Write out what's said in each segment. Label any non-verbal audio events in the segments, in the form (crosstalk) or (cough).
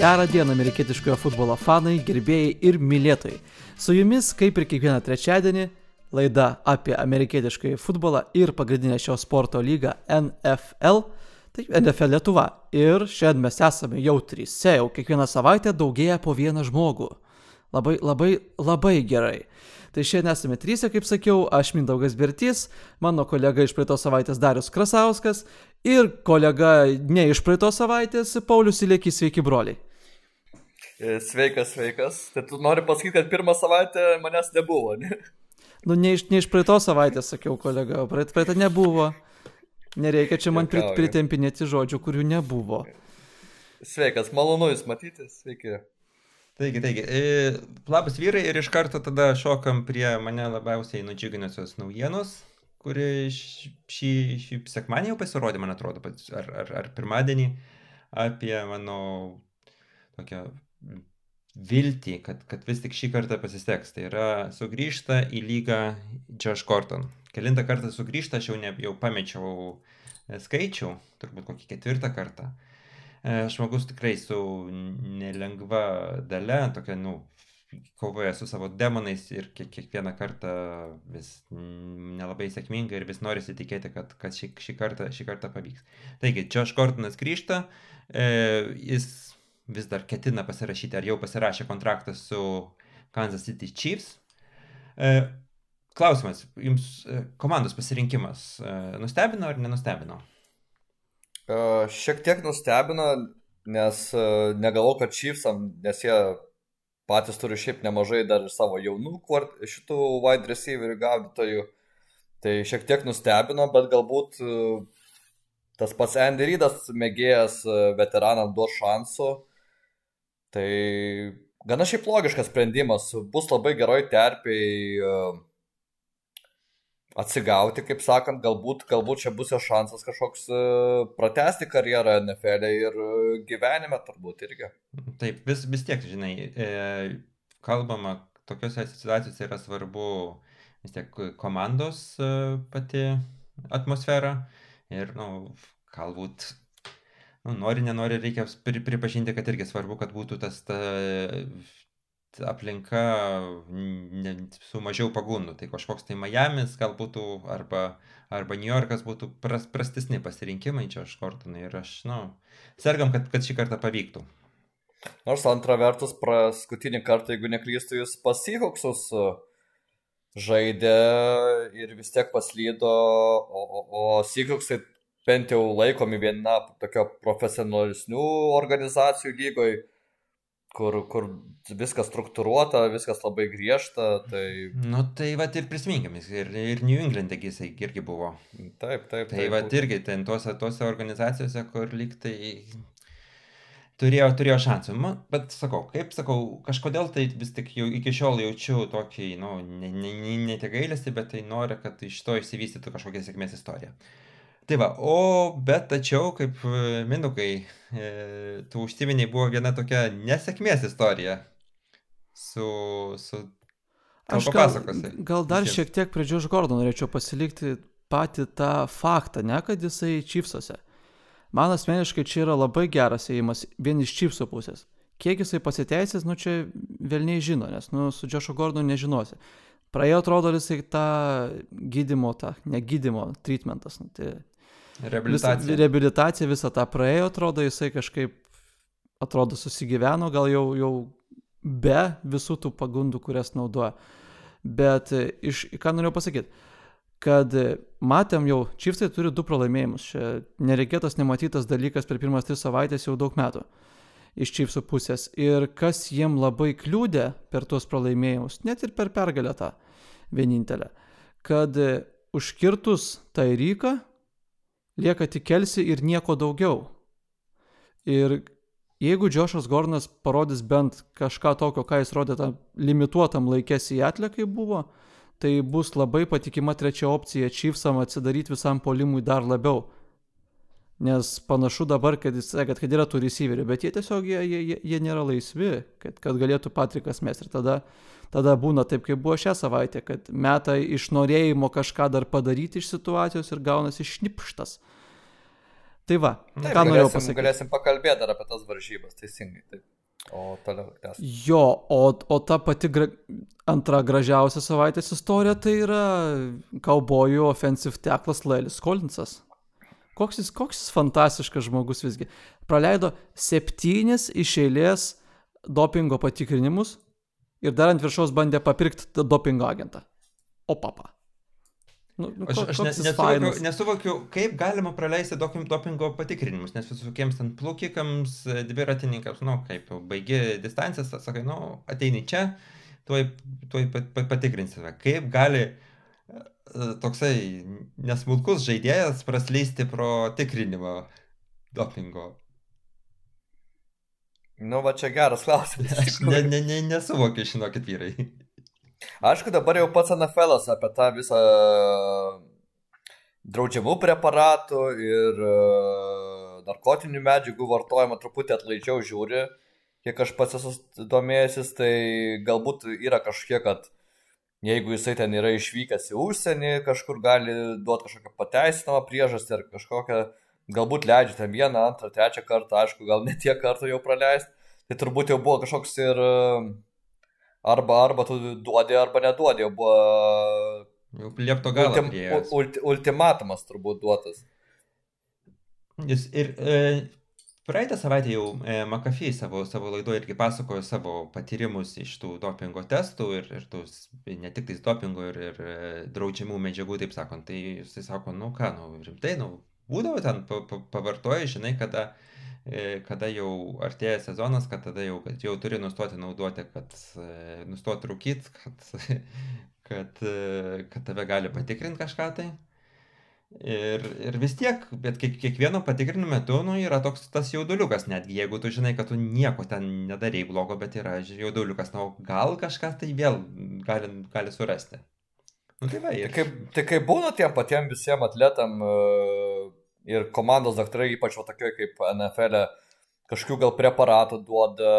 Gerą dieną amerikietiškojo futbolo fanai, gerbėjai ir mylėtojai. Su jumis, kaip ir kiekvieną trečiadienį, laida apie amerikietiškąjį futbolą ir pagrindinę šio sporto lygą NFL, tai NFL Lietuva. Ir šiandien mes esame jau trise, jau kiekvieną savaitę daugėja po vieną žmogų. Labai, labai, labai gerai. Tai šiandien esame trys, kaip sakiau, aš Mindaugas Bertys, mano kolega iš praeitos savaitės Darius Krasauskas ir kolega ne iš praeitos savaitės Paulius Ilėkis, sveiki broliai. E, sveikas, sveikas. Tai tu nori pasakyti, kad pirmą savaitę manęs nebuvo, ne? Nu, ne iš, ne iš praeitos savaitės, sakiau kolega, praeitą praeit nebuvo. Nereikia čia man prit, pritempinėti žodžių, kurių nebuvo. Sveikas, malonu Jūs matyti, sveiki. Taigi, taigi, e, labas vyrai ir iš karto tada šokam prie mane labiausiai nudžiuginusios naujienos, kuri šį, šį sekmanį jau pasirodė, man atrodo, ar, ar, ar pirmadienį, apie mano tokią viltį, kad, kad vis tik šį kartą pasiseks. Tai yra sugrįžta į lygą Josh Gordon. Kelintą kartą sugrįžta, aš jau, ne, jau pamečiau skaičių, turbūt kokį ketvirtą kartą. E, žmogus tikrai su nelengva dalė, tokia, nu, kovoja su savo demonais ir kiek, kiekvieną kartą vis nelabai sėkmingai ir vis norisi tikėti, kad, kad šį, šį, kartą, šį kartą pavyks. Taigi, Josh Gordonas grįžta, e, jis vis dar ketina pasirašyti, ar jau pasirašė kontraktą su Kansas City Chiefs. E, klausimas, jums e, komandos pasirinkimas e, nustebino ar nenustebino? Šiek tiek nustebino, nes negalvo, kad Chiefsam, nes jie patys turi šiaip nemažai dar ir savo jaunų šitų wide receiverių gaudytojų. Tai šiek tiek nustebino, bet galbūt tas pats Andy Rydas mėgėjas veteranam duos šansų. Tai gana šiaip logiškas sprendimas. Bus labai geroj terpiai atsigauti, kaip sakant, galbūt, galbūt čia bus jo šansas kažkoks e, pratesti karjerą NFL e ir e, gyvenime turbūt irgi. Taip, vis, vis tiek, žinai, e, kalbama, tokiuose situacijose yra svarbu vis tiek komandos e, pati atmosfera ir, na, nu, galbūt nu, nori, nenori, reikia pripažinti, kad irgi svarbu, kad būtų tas ta aplinka ne, su mažiau pagundų. Tai kažkoks tai Miami's gal būtų arba, arba New Yorkas būtų pras, prastesni pasirinkimai čia aš kortonai ir aš, nu, sergam, kad, kad šį kartą pavyktų. Nors antra vertus, paskutinį kartą, jeigu neklystu, jūs pasihoksus žaidė ir vis tiek paslydo, o, o, o Seahawksai bent jau laikomi viena tokio profesionalesnių organizacijų lygoje kur, kur viskas struktūruota, viskas labai griežta. Tai... Nu tai va ir prisiminkim, ir, ir New England jisai irgi buvo. Taip, taip. Tai va irgi ten tuose, tuose organizacijose, kur lyg tai turėjo, turėjo šansų. Man, bet sakau, kaip sakau, kažkodėl tai vis tik jau iki šiol jaučiu tokį, nu, ne, ne, ne, ne tik gailestį, bet tai noriu, kad iš to išsivystytų kažkokia sėkmės istorija. Tai va, o bet tačiau, kaip e, Minukai, e, tu užsiminiai, buvo viena tokia nesėkmės istorija su... su Aš gal, gal dar visiems. šiek tiek prie Džiuž Gordo norėčiau pasilikti patį tą faktą, ne, kad jisai čipsuose. Man asmeniškai čia yra labai geras ėjimas vien iš čipsų pusės. Kiek jisai pasiteisės, nu čia vėlniai žino, nes nu, su Džošu Gordonu nežinosi. Praėjo, atrodo, jisai tą gydimo, tą negydimo, treatmentas. Nu, tai Reabilitacija. Vis, reabilitacija visą tą praėjo, atrodo, jisai kažkaip, atrodo, susigyveno, gal jau, jau be visų tų pagundų, kurias naudoja. Bet e, iš, ką norėjau pasakyti, kad matėm jau, Chiefsai turi du pralaimėjimus. Čia nereikėtas nematytas dalykas per pirmas tris savaitės jau daug metų iš Chiefsų pusės. Ir kas jiem labai kliūdė per tuos pralaimėjimus, net ir per pergalę tą vienintelę, kad užkirtus Tairyką lieka tik Kelsi ir nieko daugiau. Ir jeigu Džošas Gornas parodys bent kažką tokio, ką jis rodė tam limituotam laikės į atlikai buvo, tai bus labai patikima trečia opcija Chiefsam atsidaryti visam polimui dar labiau. Nes panašu dabar, kad jis sakė, kad yra tų receiverių, bet jie tiesiog jie, jie, jie nėra laisvi, kad, kad galėtų Patrikas mes. Ir tada, tada būna taip, kaip buvo šią savaitę, kad meta iš norėjimo kažką dar padaryti iš situacijos ir gaunasi šnipštas. Tai va, Taip, ką norėjau galėsim, pasakyti. galėsim pakalbėti dar apie tas varžybas, teisingai. Taip. O toliau tęs. Jo, o, o ta pati gra... antra gražiausia savaitės istorija tai yra kaubojų offensive tacklas Lailis Kolinsas. Koks jis, koks jis fantastiškas žmogus visgi. Praleido septynis iš eilės dopingo patikrinimus ir dar ant viršaus bandė papirkti dopingo agentą. O papa. Nu, nu, Aš, aš nesuvokiu, nesuvokiu, kaip galima praleisti doping, dopingo patikrinimus, nes visokiems ten plukikams, e, dviratininkams, nu, kaip baigi distancijas, sakai, nu, ateini čia, tuoj, tuoj pat- pat- patikrinsime. Kaip gali e, toksai nesmulkus žaidėjas praslysti pro tikrinimą dopingo? Nu, va čia geras klausimas. Aš ne, ne, ne, nesuvokiu, žinokit, vyrai. Aišku, dabar jau pats NFL apie tą visą draudžiamų preparatų ir e, narkotinių medžiagų vartojimą truputį atlaidžiau žiūri. Kiek aš pats esu domėjęsis, tai galbūt yra kažkiek, kad jeigu jisai ten yra išvykęs į užsienį, kažkur gali duoti kažkokią pateisinamą priežastį ar kažkokią, galbūt leidžia ten vieną, antrą, trečią kartą, aišku, gal ne tiek kartų jau praleisti. Tai turbūt jau buvo kažkoks ir e, arba, arba tu duodi, arba neduodi, jau buvo Jau liepto galą ultim, ulti, ultimatumas turbūt duotas. Jis ir e, praeitą savaitę jau e, McAfee savo, savo laidoje irgi pasakojo savo patyrimus iš tų dopingo testų ir, ir tų, ne tik tais dopingo ir, ir e, draudžiamų medžiagų, taip sakant. Tai jisai sako, nu ką, nu rimtai, nu būdavo ten, pa, pa, pavartoja, žinai, kada, e, kada jau artėja sezonas, kad tada jau, kad jau turi nustoti naudoti, kad e, nustoti rūkyti, kad, (laughs) kad, e, kad tave gali patikrinti kažką tai. Ir, ir vis tiek, bet kiek, kiekvieno patikrinimo metu nu, yra toks tas jauduliukas, netgi jeigu tu žinai, kad tu nieko ten nedarei blogo, bet yra jauduliukas, na, o gal kažkas tai vėl gali, gali surasti. Nu, tai va, Tai ir kaip, tai kaip būna tiem patiem visiems atletam ir komandos daktarai, ypač va tokie kaip NFL, e, kažkokių gal preparatų duoda,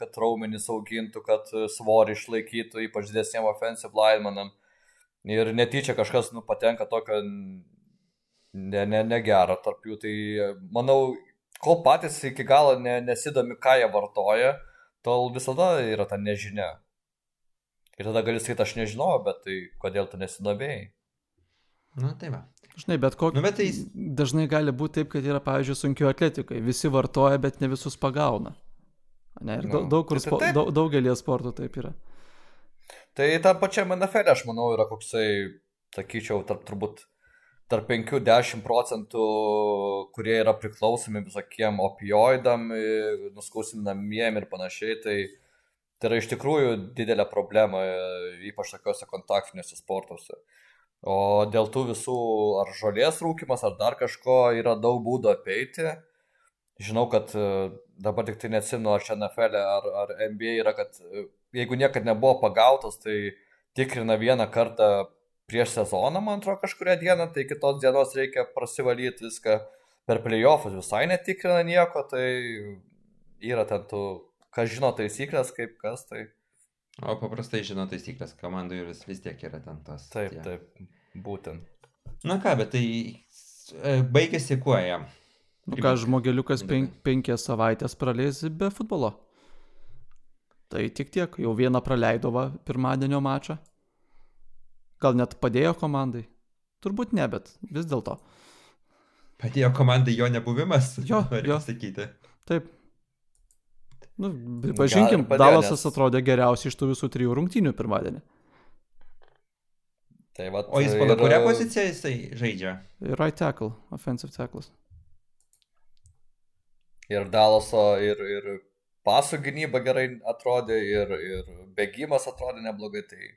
kad raumenys augintų, kad svorį išlaikytų, ypač didesniem offensive linemanam. Ir netyčia kažkas nu, patenka tokio ne, ne, negero tarp jų. Tai manau, kol patys iki galo ne, nesidomi, ką jie vartoja, tol visada yra ta nežinia. Ir tada gali sakyti, aš nežinau, bet tai kodėl tu nesidomėjai? Nu, tai va. Žinai, bet kokį. Nu, bet tai- Dažnai gali būti taip, kad yra, pavyzdžiui, sunkių atletikai. Visi vartoja, bet ne visus pagauna. Ne, ir daug, Nu, daug, kur tai- tai daug, daugelį sportų taip yra. Tai tam pačiam NFL, aš manau, yra koksai, sakyčiau, tarp turbūt tarp 5-10 procentų, kurie yra priklausomi visokiem opioidam, nuskausinamiem ir panašiai, tai tai yra iš tikrųjų didelė problema, ypač tokiuose kontaktiniuose sportuose. O dėl tų visų ar žolės rūkimas, ar dar kažko yra daug būdų apeiti. Žinau, kad e, dabar tik tai neatsimenu, ar čia NFL ar, ar NBA yra, kad e, jeigu niekad nebuvo pagautas, tai tikrina vieną kartą prieš sezoną, man atrodo, kažkuria diena, tai kitos dienos reikia prasivalyti viską. Per playoffus visai netikrina nieko, tai yra ten tų, kas žino taisyklės, kaip kas, tai O paprastai žino taisyklės, komandų ir vis, vis tiek yra ten tas. taip, tie. taip, būtent. Na ką, bet tai e, baigėsi kuo jam? Nu ką, žmogeliukas pen, penkias savaitės praleis be futbolo. Tai tik tiek, jau vieną praleido va, pirmadienio mačą. Gal net padėjo komandai. Turbūt ne, bet vis dėlto. Padėjo komandai jo nebuvimas? Jo, (laughs) noriu jo. pasakyti. Taip. Nu, pažinkim, padėjo, Dalasas nes- atrodė geriausiai iš tų visų trijų rungtynių pirmadienį. Tai vat, O jis pagal ir, kurią poziciją jisai žaidžia? Right tackle, offensive tackles. Ir Dalaso, ir, ir pasų gynyba gerai atrodė, ir, ir bėgimas atrodė neblogai, tai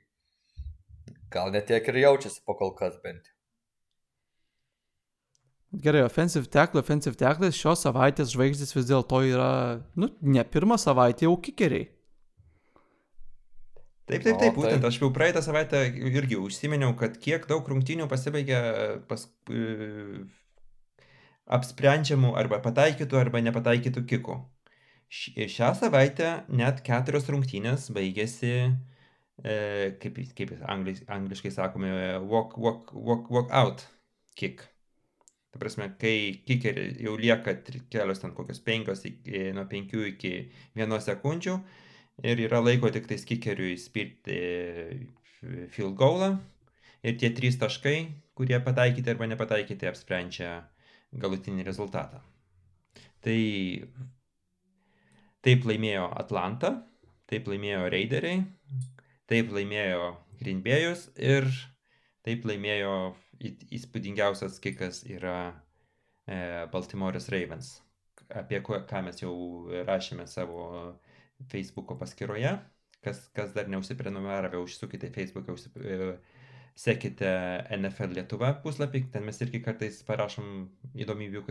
gal net tiek ir jaučiasi po kol kas bent. Gerai, offensive tackle, offensive tackle, šios savaitės žvaigždės vis dėlto yra, nu, ne pirmą savaitę jau kikeriai. Taip, taip, taip, būtent taip. aš jau praeitą savaitę irgi užsiminiau, kad kiek daug rungtynių pasibaigė pas, e, apsprendžiamų arba pataikytų arba nepataikytų kikų. Šią savaitę net keturios rungtynės baigėsi, e, kaip, kaip anglis, angliškai sakome, walk, walk, walk, walk out kick. Ta prasme, kai kikeriai jau lieka kelios ten kokios penkios, iki, nuo penkių iki vienos sekundžių ir yra laiko tik tais kikeriui spirti field goalą ir tie trys taškai, kurie pataikyti arba nepataikyti, apsprendžia galutinį rezultatą. Tai taip laimėjo Atlanta, taip laimėjo Raideriai, taip laimėjo Green Bay'us ir taip laimėjo įspūdingiausias kikas yra e, Baltimore'as Ravens, apie ką mes jau rašėme savo Facebook'o paskyroje. Kas, kas dar neusiprenumeravę, užsukite Facebook'e, užsip... E, sekite NFL Lietuva puslapį, ten mes irgi kartais parašom įdomybių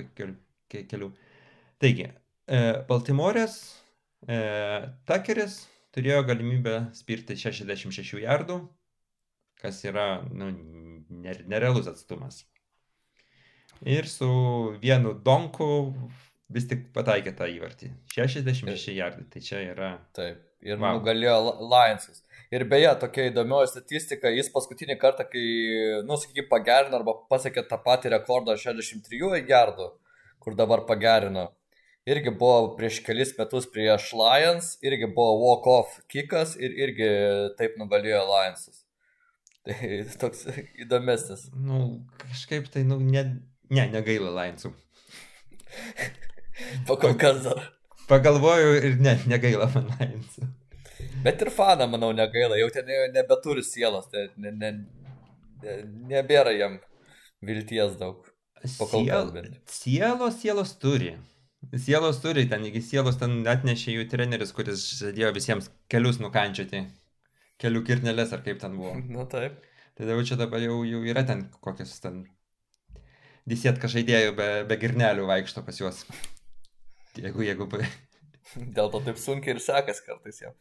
kelių. Taigi, e, Baltimore'as e, Takeris turėjo galimybę spirti 66 jardų, kas yra nu, nerealus atstumas. Ir su vienu donku vis tik pataikė tą įvartį. 66 jardai, tai čia yra. Taip, ir wow. nugalėjo Lionsas. Ir beje, tokia įdomioji statistika, jis paskutinį kartą, kai, nu, sakykime, pagerino arba pasiekė tą patį rekordą 63 jardų, kur dabar pagerino, irgi buvo prieš kelis metus prieš Lions, irgi buvo walk-off kikas ir irgi taip nugalėjo Lionsas. Tai toks įdomesnis. Nu, kažkaip tai, nu, ne, ne negaila Lionsų. Pakol kas dar. Pagalvoju ir ne, negaila man Lionsų. Bet ir faną, manau, negaila, jau ten nebeturi sielos, tai ne, ne, ne, nebėra jam vilties daug. Siel, sielos, sielos turi. Sielos turi, ten iki sielos ten atnešė jų treneris, kuris žadėjo visiems kelius nukančioti kelių kirnelės, ar kaip ten buvo. (laughs) Na taip. Tai dabar čia dabar jau, jau yra ten kokios ten disėtka žaidėjų be, be girnelių vaikšto pas juos. Jeigu, jeigu... (laughs) Dėl to taip sunkiai ir sekas kartais jau.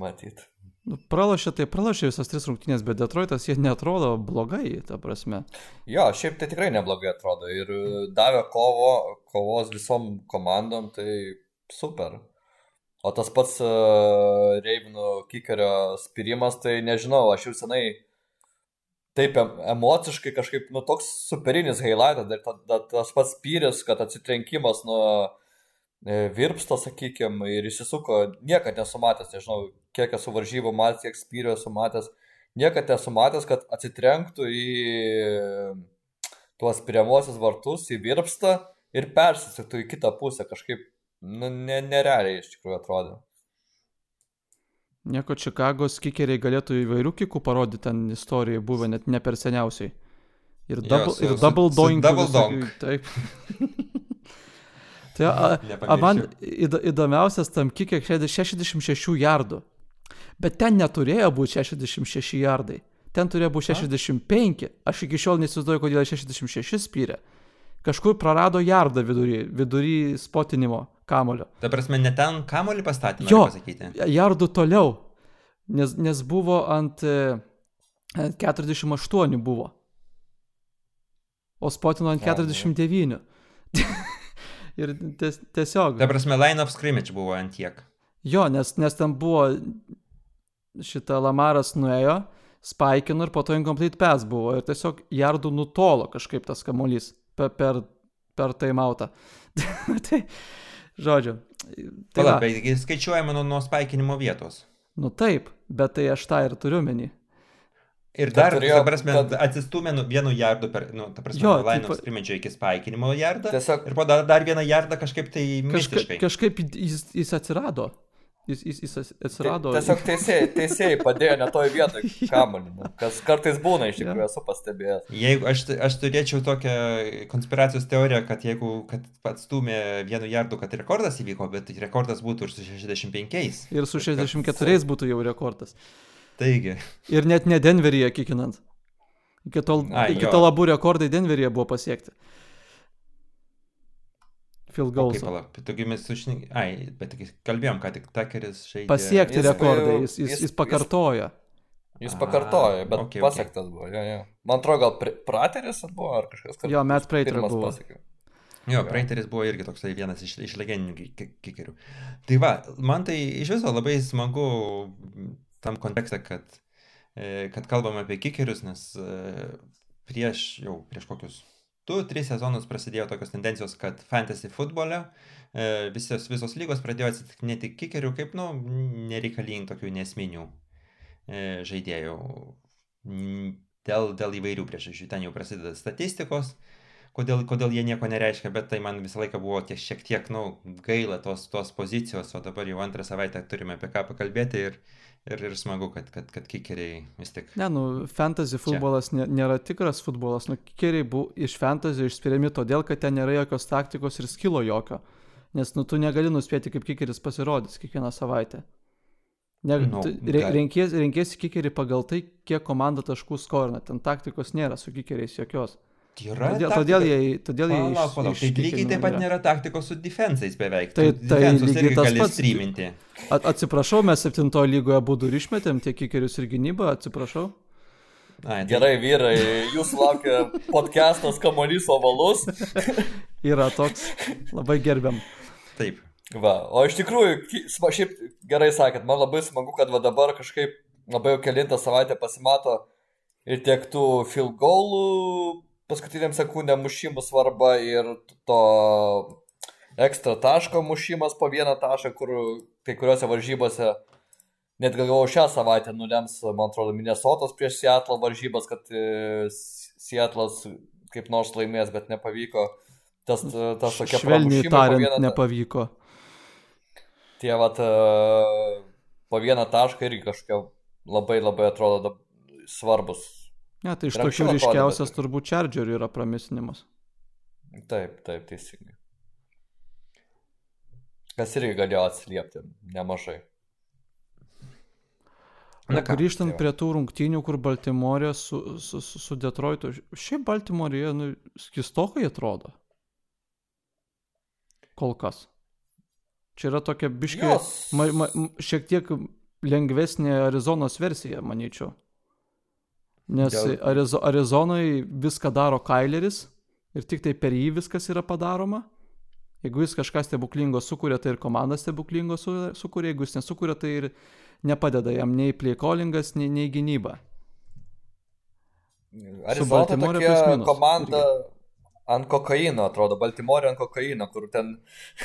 Matyt. Nu, pralašė, tai pralašė visas tris rungtynės, bet Detroitas jie netrodo blogai, ta prasme. Jo, šiaip tai tikrai neblogai atrodo ir davė kovo, kovos visom komandom, tai super. O tas pats uh, Reivinų kikerio spirimas, tai nežinau, aš jau senai taip emociškai kažkaip, nu, toks superinis highlightas, ir ta, ta, tas pats spyris, kad atsitrenkimas nuo e, virpsto, sakykime, ir įsisuko, niekad nesu matęs, nežinau, kiek esu varžybų matęs, kiek spyrio esu matęs, niekad nesu matęs, kad atsitrenktų į tuos spiriamosius vartus, į virpstą ir persisuktų į kitą pusę, kažkaip nu, ne, nerealiai iš tikrųjų atrodo. Nieko Čikagos kikeriai galėtų įvairių kikų parodyti, ten istorijai buvo net ne per seniausiai. Ir double, jo, su, ir double su, doink. Su double donk. (laughs) Taip. tai a, a, man įdomiausias tam kikė 66 jardų. Bet ten neturėjo būti 66 jardai. Ten turėjo būti 65. Aš iki šiol neįsivaizduoju, kodėl 66 spyrė. Kažkur prarado jardą vidury, vidury spotinimo kamulio. Ta prasme, ne ten kamulį pastatė, jo, pasakyti. Jardų toliau, nes, nes buvo ant, ant 48 buvo. O spotino ant 49. (laughs) ir ties, tiesiog. Ta prasme, line of scrimmage buvo ant tiek. Jo, nes, nes ten buvo šitą Lamaras nuėjo, spaikino ir po to incomplete pass buvo ir tiesiog jardų nutolo kažkaip tas kamuolys per, per, per taimautą. (laughs) tai, Žodžiu. Tai Pala, bet skaičiuojama nuo, nuo spaikinimo vietos. Nu taip, bet tai aš tą ir turiu menį. Ir dar, turėjo, ta prasme, kad... atsistumė nu, vienu jardu per, nu, ta prasme, jo, lainus taip... primedžio iki spaikinimo jardą. Tiesiog... Ir po dar, dar vieną jardą kažkaip tai mistiškai. Kažka, kažkaip jis, jis atsirado. Jis, jis, jis atsirado. Tiesiog teisėjai, teisėjai padėjo ne toj vietoj (laughs) kamuolį, nu, kas kartais būna iš tikrųjų, esu pastebėjęs. Jeigu aš, aš turėčiau tokią konspiracijos teoriją, kad jeigu kad pats stumė vienu jardu, kad rekordas įvyko, bet rekordas būtų ir su 65. Ir su 64 kad... būtų jau rekordas. Taigi. Ir net ne Denveryje kikinant. Iki tol, A, iki tol abu rekordai Denveryje buvo pasiekti. Phil Golso. Palauk, taigi mes sužinai, ai, bet kalbėjom, ką tik Takeris žaidė. Pasiekti jis, rekordą, jis, jis, jis pakartojo. Jis, jis pakartojo, bet okay, pasiektas okay. buvo, jo, jo. Man atrodo, gal Prateris buvo ar kažkas kitas. Jo, Matt Prater buvo. Pasiekiau. Jo, Prateris buvo irgi toksai vienas iš, iš legendinių kikerių. Tai va, man tai iš viso labai smagu tam kontekste, kad, e, kad kalbam apie kikerius, nes e, prieš jau, prieš kokius du, tris sezonus prasidėjo tokios tendencijos, kad fantasy futbole e, visos, visos lygos pradėjo atsitiknėti kikerių kaip, nu, nereikalingų tokių nesminių e, žaidėjų. Dėl, dėl įvairių priežasčių. Ten jau prasideda statistikos, kodėl, kodėl jie nieko nereiškia, bet tai man visą laiką buvo tiek, šiek tiek, nu, gaila tos, tos pozicijos, o dabar jau antrą savaitę turime apie ką pakalbėti ir, ir, ir smagu, kad, kad, kad kikeriai vis tik. Ne, nu, fantasy futbolas nė, nėra tikras futbolas, nu, kikeriai buvo iš fantasy išspiriami todėl, kad ten nėra jokios taktikos ir skilo jokio. Nes, nu, tu negali nuspėti, kaip kikeris pasirodys kiekvieną savaitę. Ne, Nu, re, renkiesi, renkiesi kikerį pagal tai, kiek komanda taškų skorina. Ten taktikos nėra su kikeriais jokios. Yra Todėl, taktika? todėl jie, todėl jie Palauk, palauk, tai lygiai taip pat nėra. nėra taktikos su defensais beveik. Tai- tai lygiai tas pats. streaminti. At, atsiprašau, mes septintojo lygoje būdų ir išmetėm tiek kikerius ir gynybą, atsiprašau. Ai, tai- Gerai, vyrai, jūsų laukia podcastas Kamuolys ovalus. (laughs) Yra toks, labai gerbiam. Taip. Va, o iš tikrųjų, šiaip gerai sakėt, man labai smagu, kad va dabar kažkaip labai jau kilintą savaitę pasimato ir tiek tų field goalų paskutiniam sekundėm mušimų svarba ir to ekstra taško mušimas po vieną tašką, kur kai kuriuose varžybose net galvojau šią savaitę nulems, man atrodo, Minnesotos prieš Seattle varžybas, kad e, Seattle'as kaip nors laimės, bet nepavyko. Tas, e, tas tokia Švelniai tariant, vieną- nepavyko. tie vat e, po vieną tašką irgi kažkokie labai labai atrodo svarbus. Ne, tai iš tokių ryškiausias bet- turbūt Chargerių yra pramisinimas. Taip, taip, teisingai. Kas irgi galėjo atsiliepti nemažai. Na, ką, grįžtant tai prie tų rungtynių, kur Baltimorė su, su, su, su Detroitu. Šiaip Baltimorėje nu, skistokai atrodo. Kol kas. Čia yra tokia biškiai, ma, ma, šiek tiek lengvesnė Arizonos versija, manyčiau. Nes Dėl- Arizo, Arizonai viską daro Kaileris ir tik tai per jį viskas yra padaroma. Jeigu jis kažką stebuklingo sukuria, tai ir komanda stebuklingo su- sukuria, jeigu jis nesukuria, tai ir nepadeda jam nei plėkolingas, nei, nei gynyba. Arizona Baltimore tokia komanda ant kokaino, atrodo, Baltimorė ant kokaino, kur ten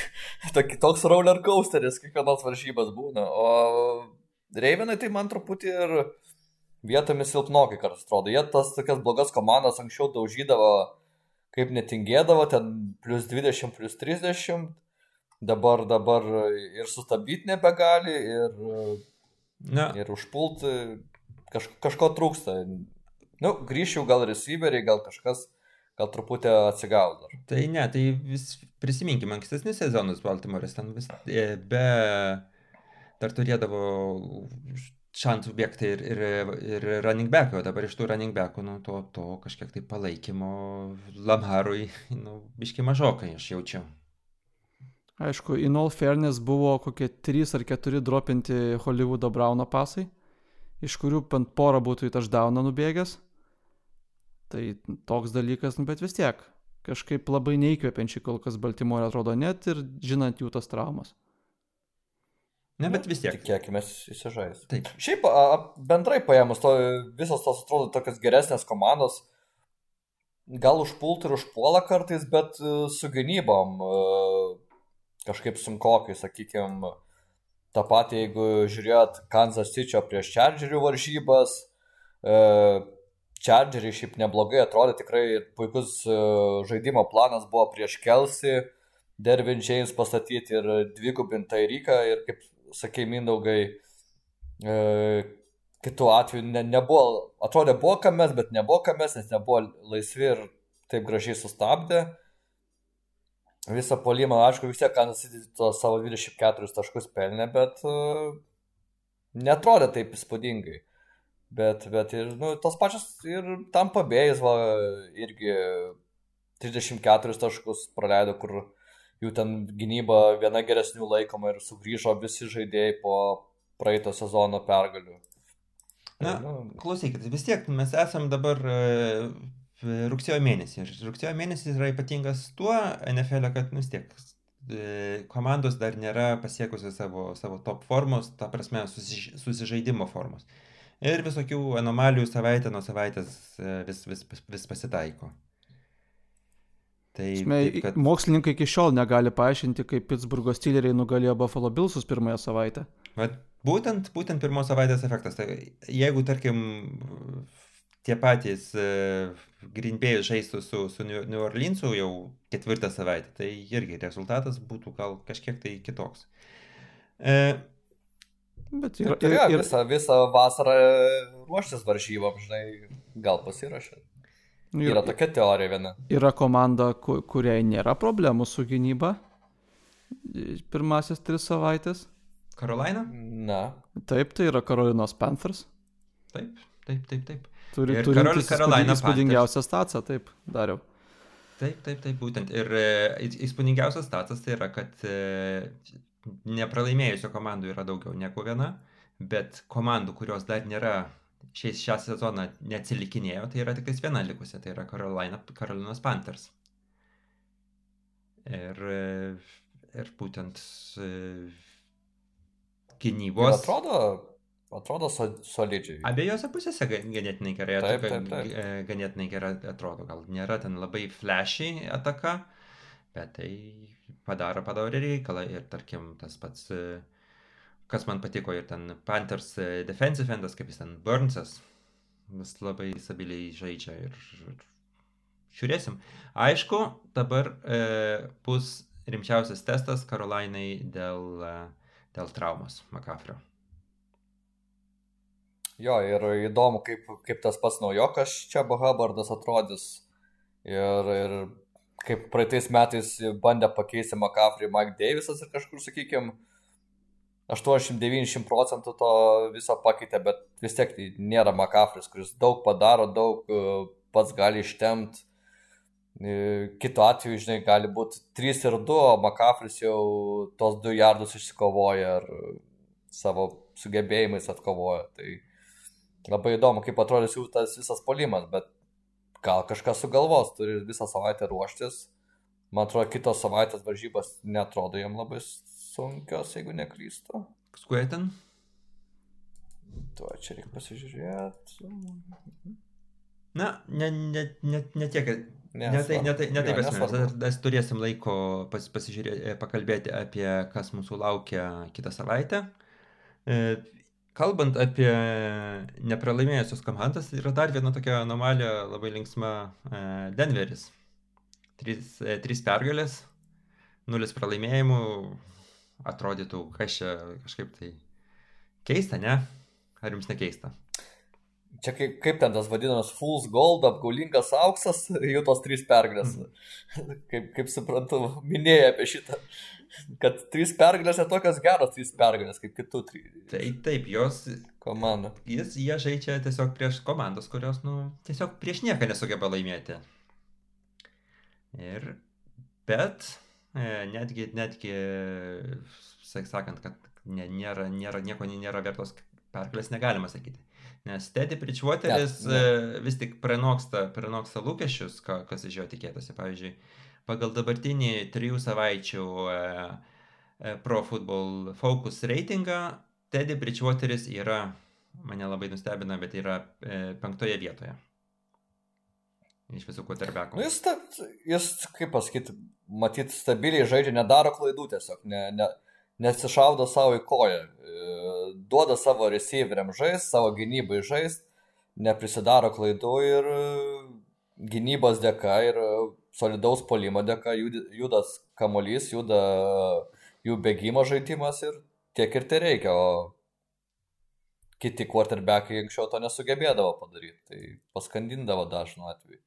(laughs) toks roller coasteris kiekvienos varžybas būna. O Reivenai tai man truputį ir vietomis silpnokai kartais atrodo. Jie tas tokias blogas komandas anksčiau daužydavo, kaip netingėdavo, ten plus 20, plus 30. Dabar, dabar ir sustabdyti nebegali, ir Na, ir užpulti kaž, kažko trūksta. Nu, grįžčiau gal receiveriai, gal kažkas, gal truputį atsigaus dar. tai ne, tai vis prisiminkime ankstesnius sezonus Baltimore'as ten vis e, be dar turėdavo šansų bėgti ir, ir, ir running back'o, o dabar iš tų running back'ų, nu, to, to kažkiek tai palaikymo Lamharui, nu, biški mažokai aš jaučiu. Aišku, in all fairness buvo kokie 3 ar 4 dropinti Hollywoodo Brauno pasai, iš kurių bent porą būtų į touchdowną nubėgęs. Tai toks dalykas, nu, bet vis tiek. Kažkaip labai neįkvepiančiai kol kas Baltimorė atrodo net ir žinant jų tas traumas. Ne, bet vis tiek. Tikėkime, įsižais. Taip. Šiaip a, bendrai paėmus, to, visos tos atrodo tokios geresnės komandos. Gal užpult ir užpuola kartais, bet e, su gynybom e, kažkaip sunkokai, sakykime, tą patį, jeigu žiūrėt Kansas City prieš Chargerių varžybas, e, Chargeriai šiaip neblogai atrodė, tikrai puikus žaidimo planas buvo prieš Kelsį, Dervin James pastatyti ir dvigubintą Ryką ir kaip sakė Mindaugai, e, kitų atveju ne, nebuvo, atrodė buvo kames, bet nebuvo kames, nes nebuvo laisvi ir taip gražiai sustabdė. Visą polimą, aišku, vis tiek Kansas City to savo 24 taškus pelnė, bet uh, netrodė taip įspūdingai. Bet, bet ir, nu, tos pačios ir tam pabėjus, va, irgi 34 taškus praleido, kur jų ten gynyba viena geresnių laikoma ir sugrįžo visi žaidėjai po praeito sezono pergalių. Na, nu, klausykit, vis tiek mes esam dabar e, rugsėjo mėnesį. Ir rugsėjo mėnesis yra ypatingas tuo NFL, kad nu, vis tiek e, komandos dar nėra pasiekusios savo, savo top formos, ta prasme susi, susižaidimo formos. Ir visokių anomalijų savaitę nuo savaitės e, vis, vis, vis, vis pasitaiko. Tai, Sme, taip, kad... Mokslininkai iki šiol negali paaiškinti, kaip Pittsburgho Steeleriai nugalėjo Buffalo Billsus pirmąją savaitę. Vat būtent, būtent pirmos savaitės efektas. Tai jeigu, tarkim, tie patys uh, Green Bay žaistų su, su New Orleansu jau ketvirtą savaitę, tai irgi rezultatas būtų gal kažkiek tai kitoks. Uh, Bet Ir, yra, ir, ir, ir, visą, visą vasarą ruoštis varžybom, žinai, gal pasirašė. Yra ir, tokia teorija viena. yra komanda, ku- kuriai nėra problemų su gynyba pirmasis tris savaitės. Carolina? Na, Taip, tai yra Karolinos Panthers. Taip, taip, taip, taip. Turi, Ir turintis Karol- Carolina įspūding- įspūdingiausią staciją, taip, dariau. Taip, taip, taip, būtent. Ir e, įs- įspūdingiausias statas tai yra, kad e, nepralaimėjusio komandų yra daugiau negu viena, bet komandų, kurios dar nėra šiais, šią sezoną neatsilikinėjo, tai yra tik viena likusi, tai yra Carolina, Carolinos Panthers. Ir, e, ir būtent e, ir gynybos. atrodo, atrodo so, solidžiai. Abiejose pusėse ga- ganėtinai gerai, Taip, taip, taip. g- ganėtinai gerai atrodo. Gal nėra ten labai flashy ataka, bet tai padaro, padaro reikalą. Ir tarkim, tas pats, e, kas man patiko, ir ten Panthers e, defensive endas, kaip jis ten Burnsas, vis labai stabiliai žaidžia ir, ir žiūrėsim. Aišku, dabar e, bus rimčiausias testas Karolainai dėl, e, dėl traumos McCaffrey. Jo, ir įdomu, kaip, kaip tas pats naujokas čia Hubbardas atrodys. Ir, ir kaip praeitais metais bandė pakeisti McCaffrey Mike Davisas ir kažkur, sakykime, 80-90 procentų to viso pakeitė, bet vis tiek tai nėra McCaffrey, kuris daug padaro, daug e, pats gali ištemti. Kitu atveju, žinai, gali būti 3 ir 2, o McCaffrey jau tos 2 jardus išsikovoja ir savo sugebėjimais atkovoja. Tai labai įdomu, kaip atrodys jų tas visas polimas, bet gal kažkas sugalvos, turi visą savaitę ruoštis. Man atrodo, kitos savaitės varžybos netrodo jam labai sunkios, jeigu neklystu. Skuetin? Tuo čia reikia pasižiūrėti. Na, ne, ne, ne, ne tiek. Ne, ne, tai, ne, tai, ne taip esmė. nesvarbu. Mes turėsim laiko pas, pasižiūrėti, pakalbėti apie, kas mūsų laukia kitą savaitę. E, Kalbant apie nepralaimėjusios komandas, yra dar viena tokia anomalija labai linksma e, Denveris. Trys, e, trys pergalės, nulis pralaimėjimų, atrodytų, kas čia kažkaip tai keista, ne? Ar jums nekeista? Čia kaip, kaip ten tas vadinamas Fool's Gold, apgaulingas auksas, jų tos trys pergalės. Kaip, kaip suprantu, minėjai apie šitą. Kad trys pergalės yra tokios geros trys pergalės, kaip kitų trijų Tai taip, jos komandų. Jis, jie žaidžia tiesiog prieš komandas, kurios, nu, tiesiog prieš nieką nesugeba laimėti. Ir, bet, netgi, netgi, sak- sakant, kad ne, nėra, nėra, nieko nėra vertos pergalės, negalima sakyti. Nes Teddy Bridgewateris Ne, ne. vis tik pranoksta, pranoksta lūkesčius, kas iš jo tikėtasi. Pavyzdžiui, pagal dabartinį trijų savaičių Pro Football Focus reitingą, Teddy Bridgewateris yra, mane labai nustebina, bet yra penktoje vietoje. Iš visų quarterbackų. Nu, jis, ta, jis, kaip pasakyti, matyt, stabiliai žaidžia, nedaro klaidų tiesiog, ne, ne, nesišaudo savo į koją, e, duoda savo receiveriam žais, savo gynybai žais, neprisidaro klaidų ir e, gynybos dėka ir e, solidaus polimo dėka jud- judas kamolys, juda jų bėgimo žaidimas ir tiek ir tai reikia, o kiti quarterbackai anksčiau to nesugebėdavo padaryti, tai paskandindavo dažnu atveju.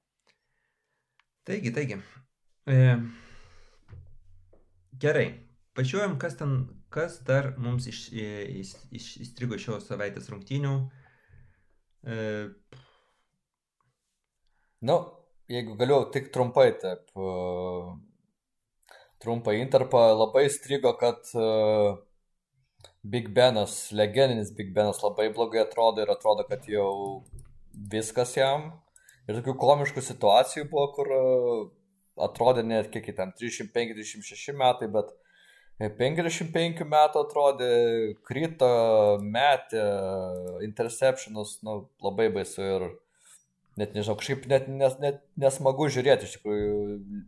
Taigi, taigi. E, gerai. Pažiūrėjom, kas ten, kas dar mums iš, iš, iš, įstrigo šios savaitės rungtynių. E, Nu, jeigu galiu tik trumpai, taip, uh, trumpą interpą, labai strigo, kad uh, Big Benas, legendinis Big Benas labai blogai atrodo ir atrodo, kad jau viskas jam. Ir tokių komiškų situacijų buvo, kur uh, atrodė net kiek ten 35-36 metai, bet e, 55 metų atrodė, krito, metė, interceptionus, nu, labai baisu ir net nežinau, kažkaip net, nes, net nesmagu žiūrėti, iš tikrųjų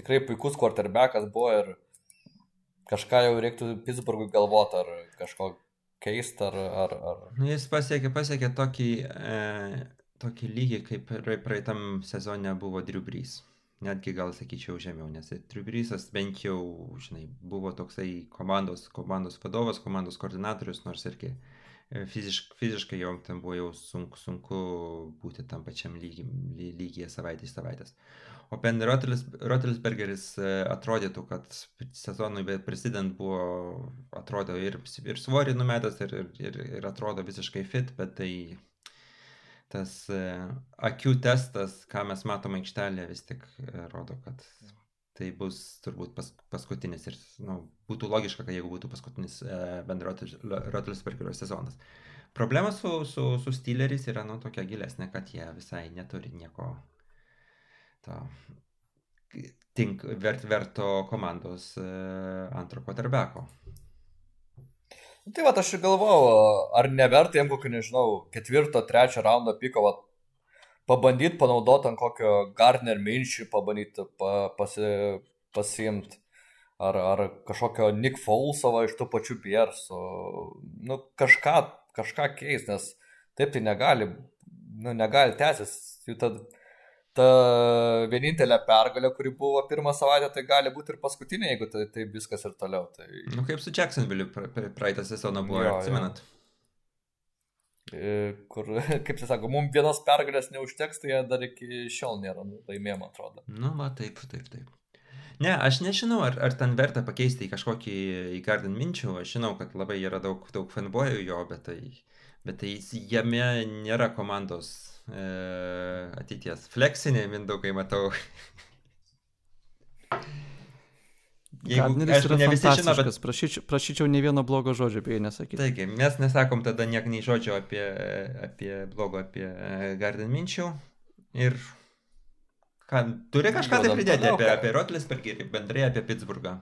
tikrai puikus quarterbackas buvo ir kažką jau reiktų Pittsburghui galvoti, ar kažko keist, ar... ar, ar... Nu, jis pasiekė, pasiekė tokį, e, tokį lygį, kaip praeitam sezone buvo Drew Brees. Netgi gal sakyčiau žemiau, nes Drew Breesas bent jau, žinai, buvo toksai komandos, komandos vadovas, komandos koordinatorius, nors irgi e, fiziškai, fiziškai jau ten buvo jau sunku, sunku būti tam pačiam lygi, lygyje savaitės savaitės. O Ben Rotelsbergeris e, atrodytų, kad sezonui prasidant buvo, atrodo ir, ir svorį numetęs, ir, ir, ir atrodo visiškai fit, bet tai tas e, akių testas, ką mes matome aikštelėje, vis tik e, rodo, kad tai bus turbūt pas, paskutinis ir nu, būtų logiška, kad jeigu būtų paskutinis Ben Rotelsbergerio sezonas. Problema su, su, su Steeleriais yra nu, tokia gilesnė, kad jie visai neturi nieko to tink, vert, verto komandos e, antro quarterbacko. Tai va, aš ir galvojau, ar neverta jam kokio, nežinau, ketvirto, trečio raundo piko, va, pabandyti panaudoti ant kokio Gardner minčių, pabandyti pa, pasi, pasiimti. Ar, ar kažkokio Nick Folsovo iš tų pačių Piersų. Nu, kažką, kažką keis, nes taip tai negali, nu, negali tęsis. Jų tad ta vienintelė pergalė, kuri buvo pirmą savaitę, tai gali būti ir paskutinė, jeigu tai, tai viskas ir toliau. Tai... Nu, kaip su Jacksonville praeitą sezoną buvo, jo, atsimenat. Jo. E, kur, (laughs) kaip jis sako, mums vienos pergalės neužteks, tai jie dar iki šiol nėra laimėję, man atrodo. Nu, va, taip, taip, taip. Ne, aš nežinau, ar, ar ten verta pakeisti į kažkokį į Garden minčių, aš žinau, kad labai yra daug, daug fanboyų jo, bet tai, bet tai jame nėra komandos e, ateities. Fleksinė, mindaugai, matau. (laughs) Jeigu Gardneris yra ne visi žino, bet... Prašyčiau, prašyčiau ne vieno blogo žodžio apie jį nesakyti. Taigi, mes nesakom tada niek nei žodžio apie, apie blogo apie Garden minčių. Ir ką, turi kažką tai pridėti apie, apie Rotlisbergį ir bendrai apie Pittsburghą.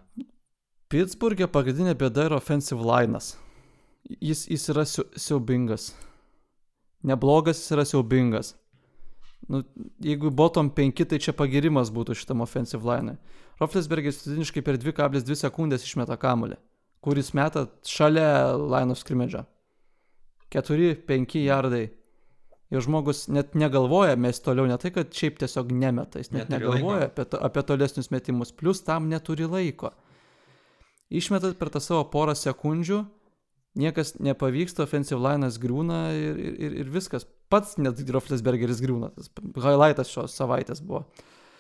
Pittsburghė pagrindinė bėda yra offensive linas. Jis, jis yra siaubingas. Su, neblogas, jis yra siaubingas. Nu, jeigu bottom 5, tai čia pagirimas būtų šitam offensive line. Roflesbergis vidutiniškai per 2,2 sekundės išmeta kamulį, kuris meta šalia line of scrimmage. 4-5 jardai. Ir žmogus net negalvoja, mes toliau ne tai, kad šiaip tiesiog nemeta, jis net neturi negalvoja apie, to, apie tolesnius metimus, plus tam neturi laiko. Išmetat per tą savo porą sekundžių, niekas nepavyksta, offensive line'as griūna ir, ir, ir viskas. Pats net Groflesbergeris griūna. Tas highlightas šios savaitės buvo.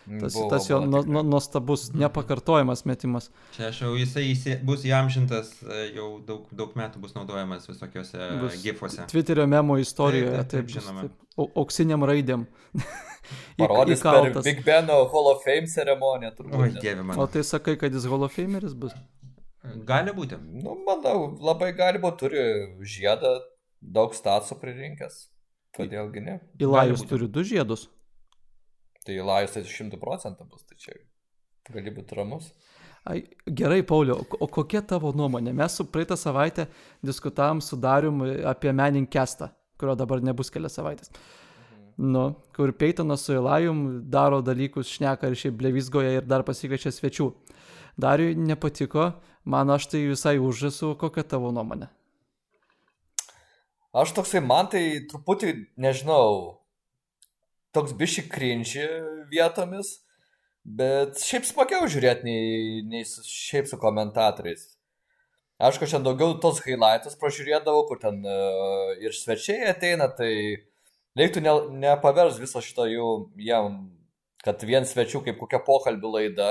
Tas, buvo, tas jo nu, nu, nuostabus, nepakartojamas metimas. Čia aš jau jisai įsi, bus įamžintas, e, jau daug, daug metų bus naudojamas visokiuose bus gifuose. Twitterio memo istorijoje, taip, taip, taip žinoma. Taip, auksiniam raidėm. (laughs) Parodys per Big Beno Hall of Fame ceremoniją. Oi, dieve man. O tai sakai, kad jis Hall of Fameris bus? Gali būti. Nu, manau, labai gali būti, turi žiedą, daug statsų pririnkęs. Kodėlgi ne? Ilajus turi du žiedus. Tai Ilajus tai 100 procentų bus, tai čia gali būti ramus. Ai, gerai, Pauliu, o kokia tavo nuomonė? Mes su praeitą savaitę diskutavom su Darium apie Menin Kestą, kurio dabar nebus kelias savaitės. Mhm. Nu, kur Peitonas su Ilajum daro dalykus, šneka ir šiaip blevizgoje ir dar pasikviečia svečių. Dariui nepatiko, man aš tai visai už esu, kokia tavo nuomonė? Aš toksai, man tai truputį, nežinau, toks biši krinči vietomis, bet šiaip smagiau žiūrėti nei, nei su, šiaip su komentatoriais. Aišku, aš ten daugiau tos highlightus pražiūrėdavau, kur ten uh, ir svečiai ateina, tai reiktų ne, nepavers viso šito jų, jiem, kad vien svečių kaip kokia pokalbių laida,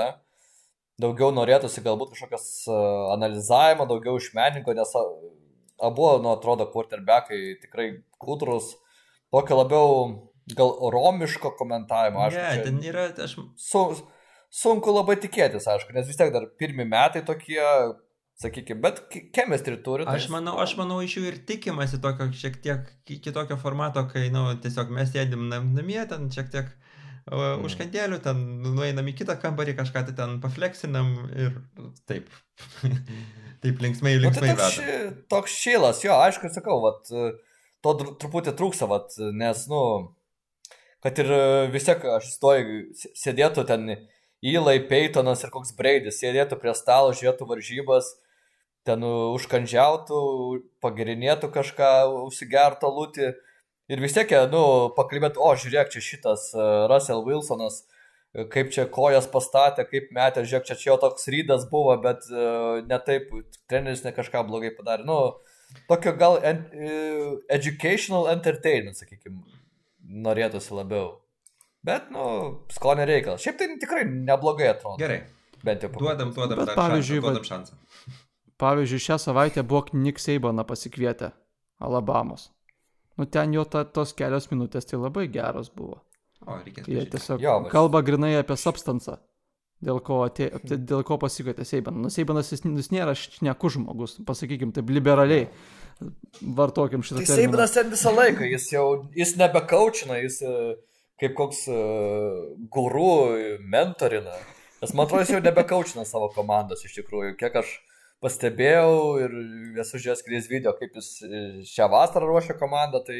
daugiau norėtųsi galbūt kažkokios e, analizavimo, daugiau iš meninko, nes abu, nu, atrodo, quarterbackai tikrai kudrus, tokio labiau gal romiško komentavimo. Aišku, ne, ten yra, aš... Su, sunku labai tikėtis, aišku, nes vis tiek dar pirmi metai tokie, sakykime, bet chemistry turi. Tai... Aš, manau, aš manau, iš jų ir tikimasi tokio šiek tiek kitokio formato, kai, na, nu, tiesiog mes sėdim namie, ten šiek tiek Mm. Užkandėlių ten nueinam į kitą kambarį, kažką tai ten pafleksinam ir taip. taip linksmai, linksmai. Nu, tai toks, ši, toks šilas, jo, aišku, sakau, vat, to truputį trūksa, vat, nes, nu, kad ir vis tiek aš stoju, sėdėtų ten Įlai, Peitonas ir koks Braidis sėdėtų prie stalo, žiūrėtų varžybas, ten užkandžiautų, pagerinėtų kažką, užsigertų lūtį ir vis tiek, nu, pakalbėtų, o žiūrėk, čia šitas e, Russell Wilsonas, e, kaip čia kojas pastatė, kaip metė, žiūrėk, čia čia jo toks rydas buvo, bet ne taip, treneris ne kažką blogai padarė. Nu, tokio gal en, educational entertainment, sakykime, norėtųsi labiau. Bet, nu, skonio reikalas. Šiaip tai tikrai neblogai atrodo. Gerai. Bent jau. Duodam, duodam, Bet pavyzdžiui, šansą, duodam šansą. Pavyzdžiui, šią savaitę buvo Nick Seibaną pasikvietę Alabamos. Nu ten jo ta, tos kelios minutės tai labai geros buvo. O, reikės. Jie tiesiog Jo, bet- kalba grinai apie substansą. Dėl ko, atė, tai dėl ko pasikvietė Seibaną. Nu, Seibanas jis, jis nėra šnekus žmogus, pasakykim taip, liberaliai. Vartokim šitą Tai terminą. Seibinas ten visą laiką, jis jau, jis nebekaučina, jis e, kaip koks uh, guru mentorina. Nes man atrodo, jis jau nebekaučina savo komandos iš tikrųjų. Kiek aš pastebėjau ir esu žiūrėjęs kelias video, kaip jis e, šią vasarą ruošia komandą, tai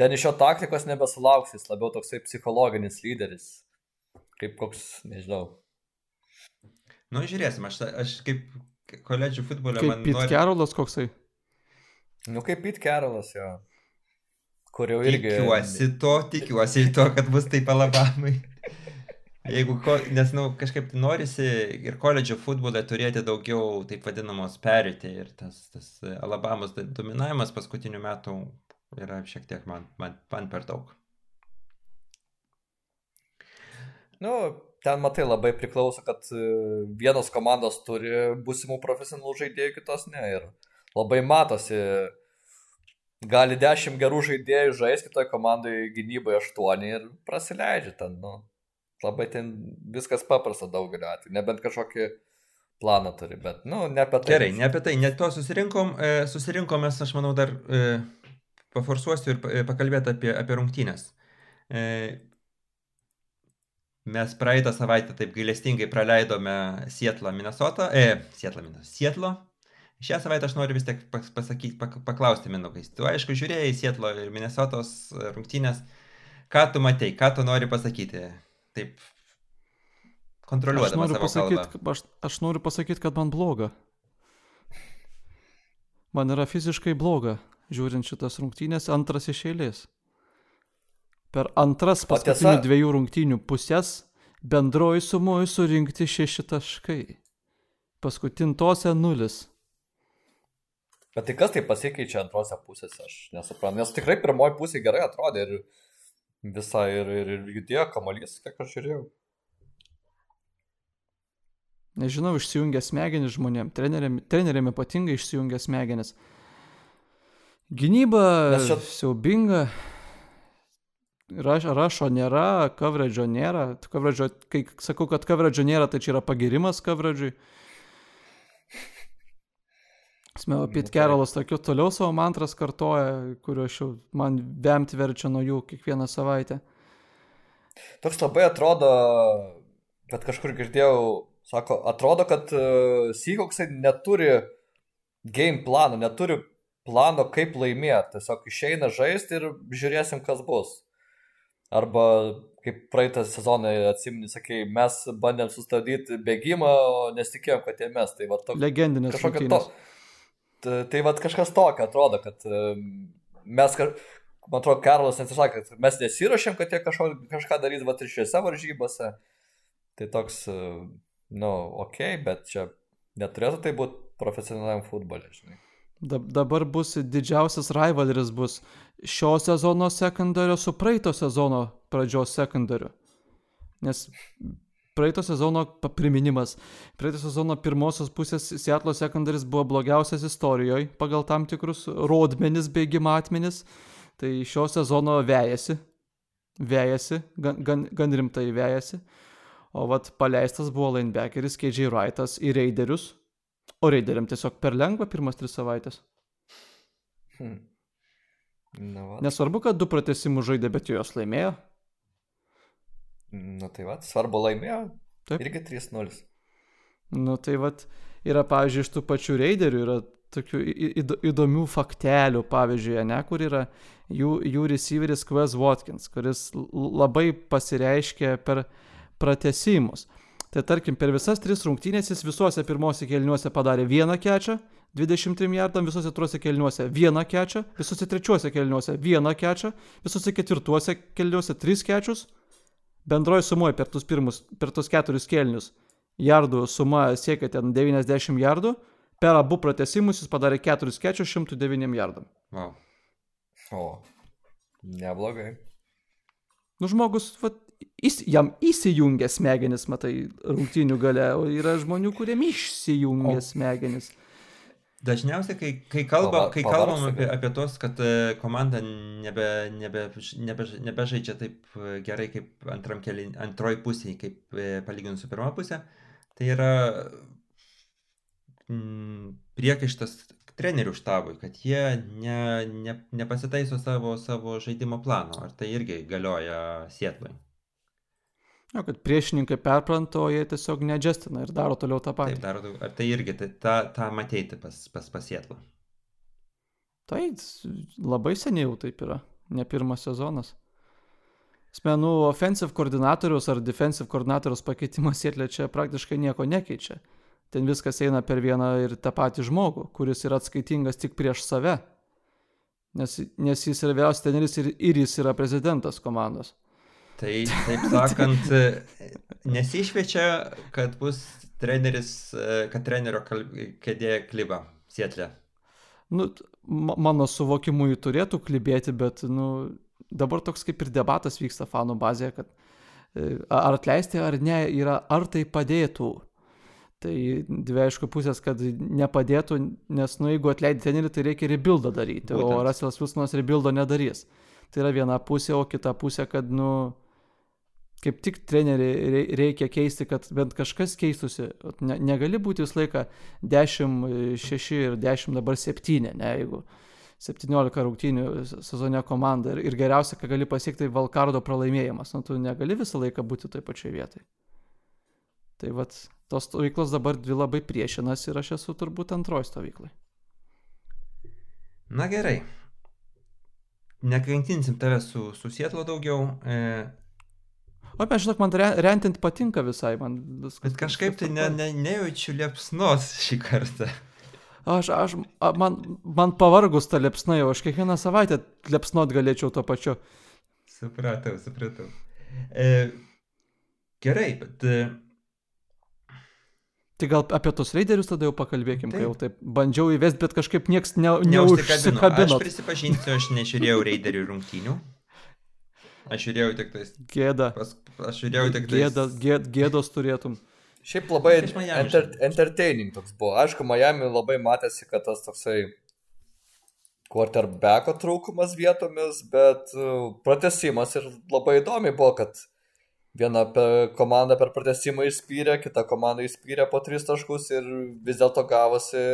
ten iš jo taktikos nebesulauks, jis labiau toksai psichologinis lyderis. Kaip koks, nežinau. Nu, žiūrėsim, aš, aš kaip koledžių futbolė Kaip man Pete nori... Carolas koksai. Nu kaip Pete Carolas jo. Kur jau irgi... Tikiuosi to, tikiuosi to, kad bus taip alabamai. Jeigu, ko, nes, na, nu, kažkaip norisi ir koledžio futbole turėti daugiau taip vadinamos perėti ir tas, tas Alabamos dominavimas paskutinių metų yra šiek tiek man, man, man per daug. Nu, ten matai labai priklauso, kad e, vienos komandos turi būsimų profesionalų žaidėjų, kitos ne. Ir labai matosi, gali dešimt gerų žaidėjų žaisti, kitoje komandoje gynyboje aštuoni ir prasileidžia ten. Nu, labai ten viskas paprasta daugeliu atveju, nebent kažkokį planą turi, bet, nu, ne apie tai. Gerai, ne apie tai, ne to susirinkom, e, susirinkom mes, aš manau, dar e, paforsuosiu ir e, pakalbėti apie, apie rungtynės. Mes praeitą savaitę taip gailestingai praleidome Sietlą, Minnesotą, e, Sietlą, Sietlo. Šią savaitę aš noriu vis tiek pas- pasakyti, pak, paklausti Mindaugai. Tu aišku žiūrėjai Sietlo ir Minnesotos rungtynės. Ką tu matei, ką tu nori pasakyti? Taip, Aš kontroliuodama noriu, savo pasakyt, kalbą. aš, aš noriu pasakyti, kad man bloga. Man yra fiziškai bloga, žiūrint šitas rungtynės, antras iš eilės. Per antras paskutinių dviejų rungtynių pusės bendroji sumoji surinkti šeši taškai. Paskutintose nulis. Bet tai kas tai pasikeičia antrose pusėse, aš nesuprantu. Nes tikrai pirmoji pusė gerai atrodė ir visai ir, ir, ir judėjo kamalys, kiek aš žiūrėjau. Nežinau, išsijungia smegenis žmonėm, treneriam, treneriam ypatingai išsijungia smegenis. Gynyba čia- siaubinga. Raš, rašo nėra, coverage nėra. Coverage, kai sakau, kad coverage nėra, tai čia yra pagirimas coverage. Smėjo, Pete tai- Carolas tokiu toliau savo mantras kartoja, kurio aš jau man vemti verčia nuo jų kiekvieną savaitę. Toks labai atrodo, kad kažkur girdėjau, sako, atrodo, kad uh, Seahawksai neturi game plano, neturi plano, kaip laimėti. Tiesiog išeina žaisti ir žiūrėsim, kas bus. Arba kaip praeitą sezoną atsimni, sakai, mes bandėm sustabdyti bėgimą, o nesitikėjom, kad jie mes. Tai va toks Legendinės kažkokio rungtynės. to. Tai, tai vad kažkas tokio atrodo, kad um, mes, man atrodo, Karolas nesisakė, kad mes nesiuošėm, kad jie kažko, kažką darys, va, ir šiuose varžybose. Tai toks, uh, nu, ok, bet čia neturėtų tai būti profesionaliam futbolė, žinai. Dab- Dabar bus didžiausias rivalris bus šio sezono sekundario su praeito sezono pradžios sekundariu. Nes praeito sezono priminimas. Praeito sezono pirmosios pusės Seatlo sekundaris buvo blogiausias istorijoje pagal tam tikrus rodmenis bėgimo atmenis. Tai šio sezono vejasi. Vejasi, gan, gan, gan rimtai vejasi. O vat paleistas buvo linebackeris KJ Wrightas į Raiderius. O Raideriam tiesiog per lengva pirmas tris savaitės. Hm. Na, va. Nesvarbu, kad du pratesimus žaidė, bet juos laimėjo. Na tai va, svarbu laimėjo. Taip. Irgi 3-0. Nu tai vat yra, pavyzdžiui, iš tų pačių raiderių yra tokių įdomių faktelių, pavyzdžiui, ne, kur yra jų, jų receiveris Quez Watkins, kuris labai pasireiškia per pratesimus. Tai tarkim, per visas tris rungtynės jis visuose pirmose kelniuose padarė vieną kečią, 23 jardam, visuose truose kelniuose vieną kečią, visuose trečiuose kelniuose vieną kečią, visuose ketvirtuose kelniuose tris kečius. Bendroji sumoje per tuos pirmus, per tuos keturis kelnius jardų suma siekia ten 90 jardų, per abu pratesimus jis padarė keturis kečius 109 jardam. Wow. O, neblogai. Nu, žmogus, vat, jis, jam įsijungia smegenis, matai, rungtynių gale, o yra žmonių, kuriem išsijungia O- smegenis. Dažniausiai, kai, kai, kalba, kai kalbam apie, apie tos, kad e, komanda nebe, nebe, nebe, nebežaidžia taip e, gerai kaip keli, antroji pusė, kaip e, palyginus su pirma pusė, tai yra mm, priekaištas trenerių štabui, kad jie ne, ne, nepasitaiso savo, savo žaidimo plano. Ar tai irgi galioja Sietlui? Jo, kad priešininkai perpranta, o jie tiesiog nedžestina ir daro toliau tą patį. Taip, daro, daug- ar tai irgi tai, tą, tą matėti pas, pas, pas Sietlą? Tai labai seniai jau taip yra, ne pirmas sezonas. Smenų, offensive koordinatorius ar defensive koordinatorius pakeitimas sėtlė čia praktiškai nieko nekeičia. Ten viskas eina per vieną ir tą patį žmogų, kuris yra atskaitingas tik prieš save. Nes, nes jis yra vyriausias treneris ir, ir jis yra prezidentas komandos. Tai, (laughs) taip sakant, nesišviečia, kad bus treneris, e, kad trenerio kėdė kliba Sietlė. Nu, mano suvokimu jį turėtų klibėti, bet nu, dabar toks kaip ir debatas vyksta fanų bazėje, kad e, ar atleisti ar ne yra, ar tai padėtų. Tai dvi aišku pusės, kad nepadėtų, nes nu, jeigu atleidai trenerį, tai reikia rebuildą daryti, Būtent. o. Russellas Wilsonas rebuildo nedarys. Tai yra viena pusė, o kita pusė, kad, nu, kaip tik treneriį rei- reikia keisti, kad bent kažkas keistusi. Ne, negali būti visą laiką 10, 6 ir 10 dabar 7, ne, jeigu 17 rungtynių sezone komanda ir, ir geriausia, ką gali pasiekti, tai Valkardo pralaimėjimas. Nu, tu negali visą laiką būti toj pačioj vietoj. Tai vad, tos stovyklos dabar dvi labai priešinas ir aš esu turbūt antroji stovyklai. Na gerai. Nekankinsim tave su, su Sietlo daugiau, e, O mes žinok, man re- rentinti patinka visai, man viskas. bet kažkaip tai viskas ne, tvarkoj. ne, nejaučiu liepsnos šį kartą. Aš, aš, a, man, man pavargus ta liepsna jau, aš kiekvieną savaitę liepsnot galėčiau to pačiu. Supratau, supratau. E, gerai, bet e, Tai gal apie tos raiderius tada jau pakalbėkim, kai Taip. jau taip bandžiau įvesti, bet kažkaip nieks ne, neužsikabino. Aš prisipažinsiu, aš nežiūrėjau raiderių rungtynių. Aš žiūrėjau tik tais. Gėda. Pas, aš žiūrėjau tik tais. Gėda, gėd, gėdos turėtum. Šiaip labai enter, entertaining toks buvo. Aišku, Miami labai matėsi, kad tas toksai quarterbacko trūkumas vietomis, bet uh, pratesimas ir labai įdomi buvo, kad viena per komanda per pratesimą išspyrė, kita komanda išspyrė po tris taškus ir vis dėlto gavosi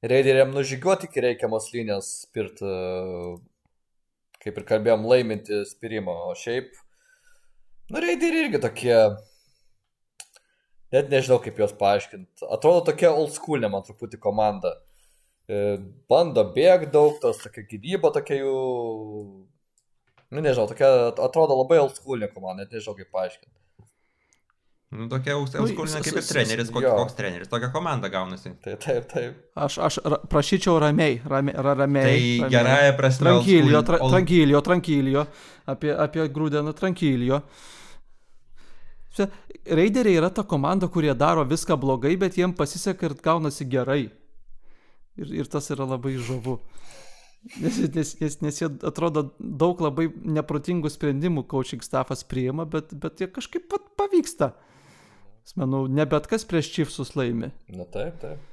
reideriam nužygiuoti iki reikiamos linijos spirt, uh, kaip ir kalbėjom, laiminti spirimą, o šiaip, nu, reideriai irgi tokie Net nežinau, kaip juos paaiškinti. Atrodo tokia old school, man truputį komanda. E, Bando bėg daug, tos tokia gynyba tokia jų... Nu, nežinau, tokia atrodo labai old school komanda, net nežinau, kaip paaiškinti. Nu, tokia Nu, auskulina s- kaip ir treneris, koks, koks treneris, tokia komanda gaunasi. Tai taip, taip. Aš, aš ra, prašyčiau ramiai, ramiai, ra, ramiai. Tai gerąją prasme. Tranquilio, old tra, tranquilio, tranquilio. Apie, apie grūdeną tranquilio. Čia Raideriai yra ta komanda, kurie daro viską blogai, bet jiem pasiseka ir gaunasi gerai. Ir, ir tas yra labai žavu. Nes, nes, nes, nes jie atrodo daug labai neprotingų sprendimų coaching staffas priima, bet, bet jie kažkaip pat pavyksta. Manau, ne bet kas prieš Chiefsus laimi. Na taip, taip.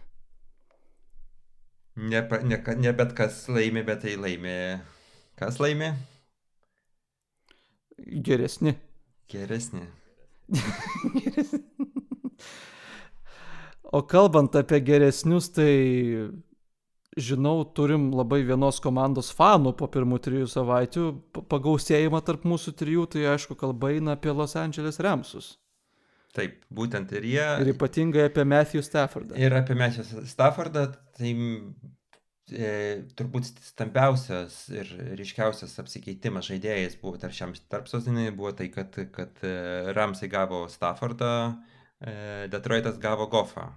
Ne, ne, ne bet kas laimi, bet tai laimi. Kas laimi? Geresni. Geresnė. (laughs) O kalbant apie geresnius, tai žinau, turim labai vienos komandos fanų po pirmų trijų savaičių pa- pagausėjimą tarp mūsų trijų, tai aišku, kalba eina apie Los Angeles Remsus. Taip, būtent ir jie. Ir ypatingai apie Matthew Staffordą. Ir apie Mesijos Staffordą, tai turbūt stambiausias ir ryškiausias apsikeitimas žaidėjais buvo tarp šiam tarpsostinį buvo tai, kad, kad e, Ramsai gavo Staffordą, e, Detroitas gavo Goffą.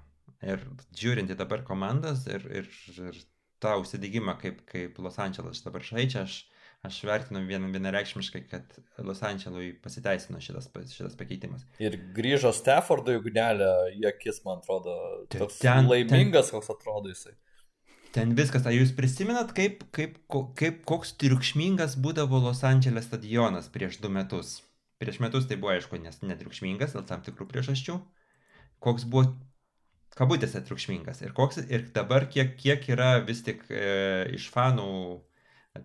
Ir žiūrinti dabar komandas ir, ir, ir tą užsidėgymą, kaip, kaip Los Andželas dabar žaidžia, aš, aš vertinu vien, vienareikšmiškai, kad Los Andželui pasiteisino šitas, šitas pakeitimas. Ir grįžo Staffordo ugnelę į akis, man atrodo, toks ten, laimingas, ten, koks atrodo jisai. Ten viskas, ar jūs prisimenat, kaip, kaip, kaip, koks triukšmingas būdavo Los Andželės stadionas prieš du metus? Prieš metus tai buvo, aišku, nes netriukšmingas dėl tam tikrų priežasčių. Koks buvo kabutėse triukšmingas. Ir, koks, ir dabar kiek, kiek yra vis tik e, iš fanų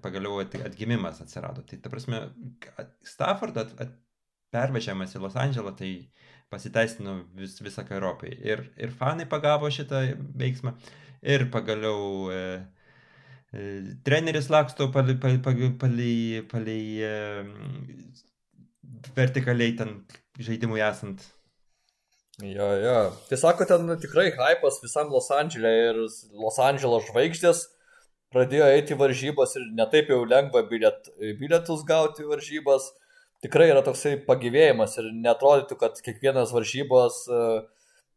pagaliau at, atgimimas atsirado. Tai ta prasme, Stafford at, at, pervežiamas į Los Andželą, tai pasiteisino vis, visą Europai. Ir, ir fanai pagavo šitą veiksmą. Ir pagaliau e, e, treneris laksto palai, palai, palai, palai e, vertikaliai ten žaidimui esant Jo, jo. Sako, ten tikrai hypas visam Los Andželė ir Los Andželo žvaigždės pradėjo eiti varžybas ir netaip jau lengva biliet, bilietus gauti varžybas. Tikrai yra toksai pagyvėjimas ir netrodytų, kad kiekvienas varžybos e,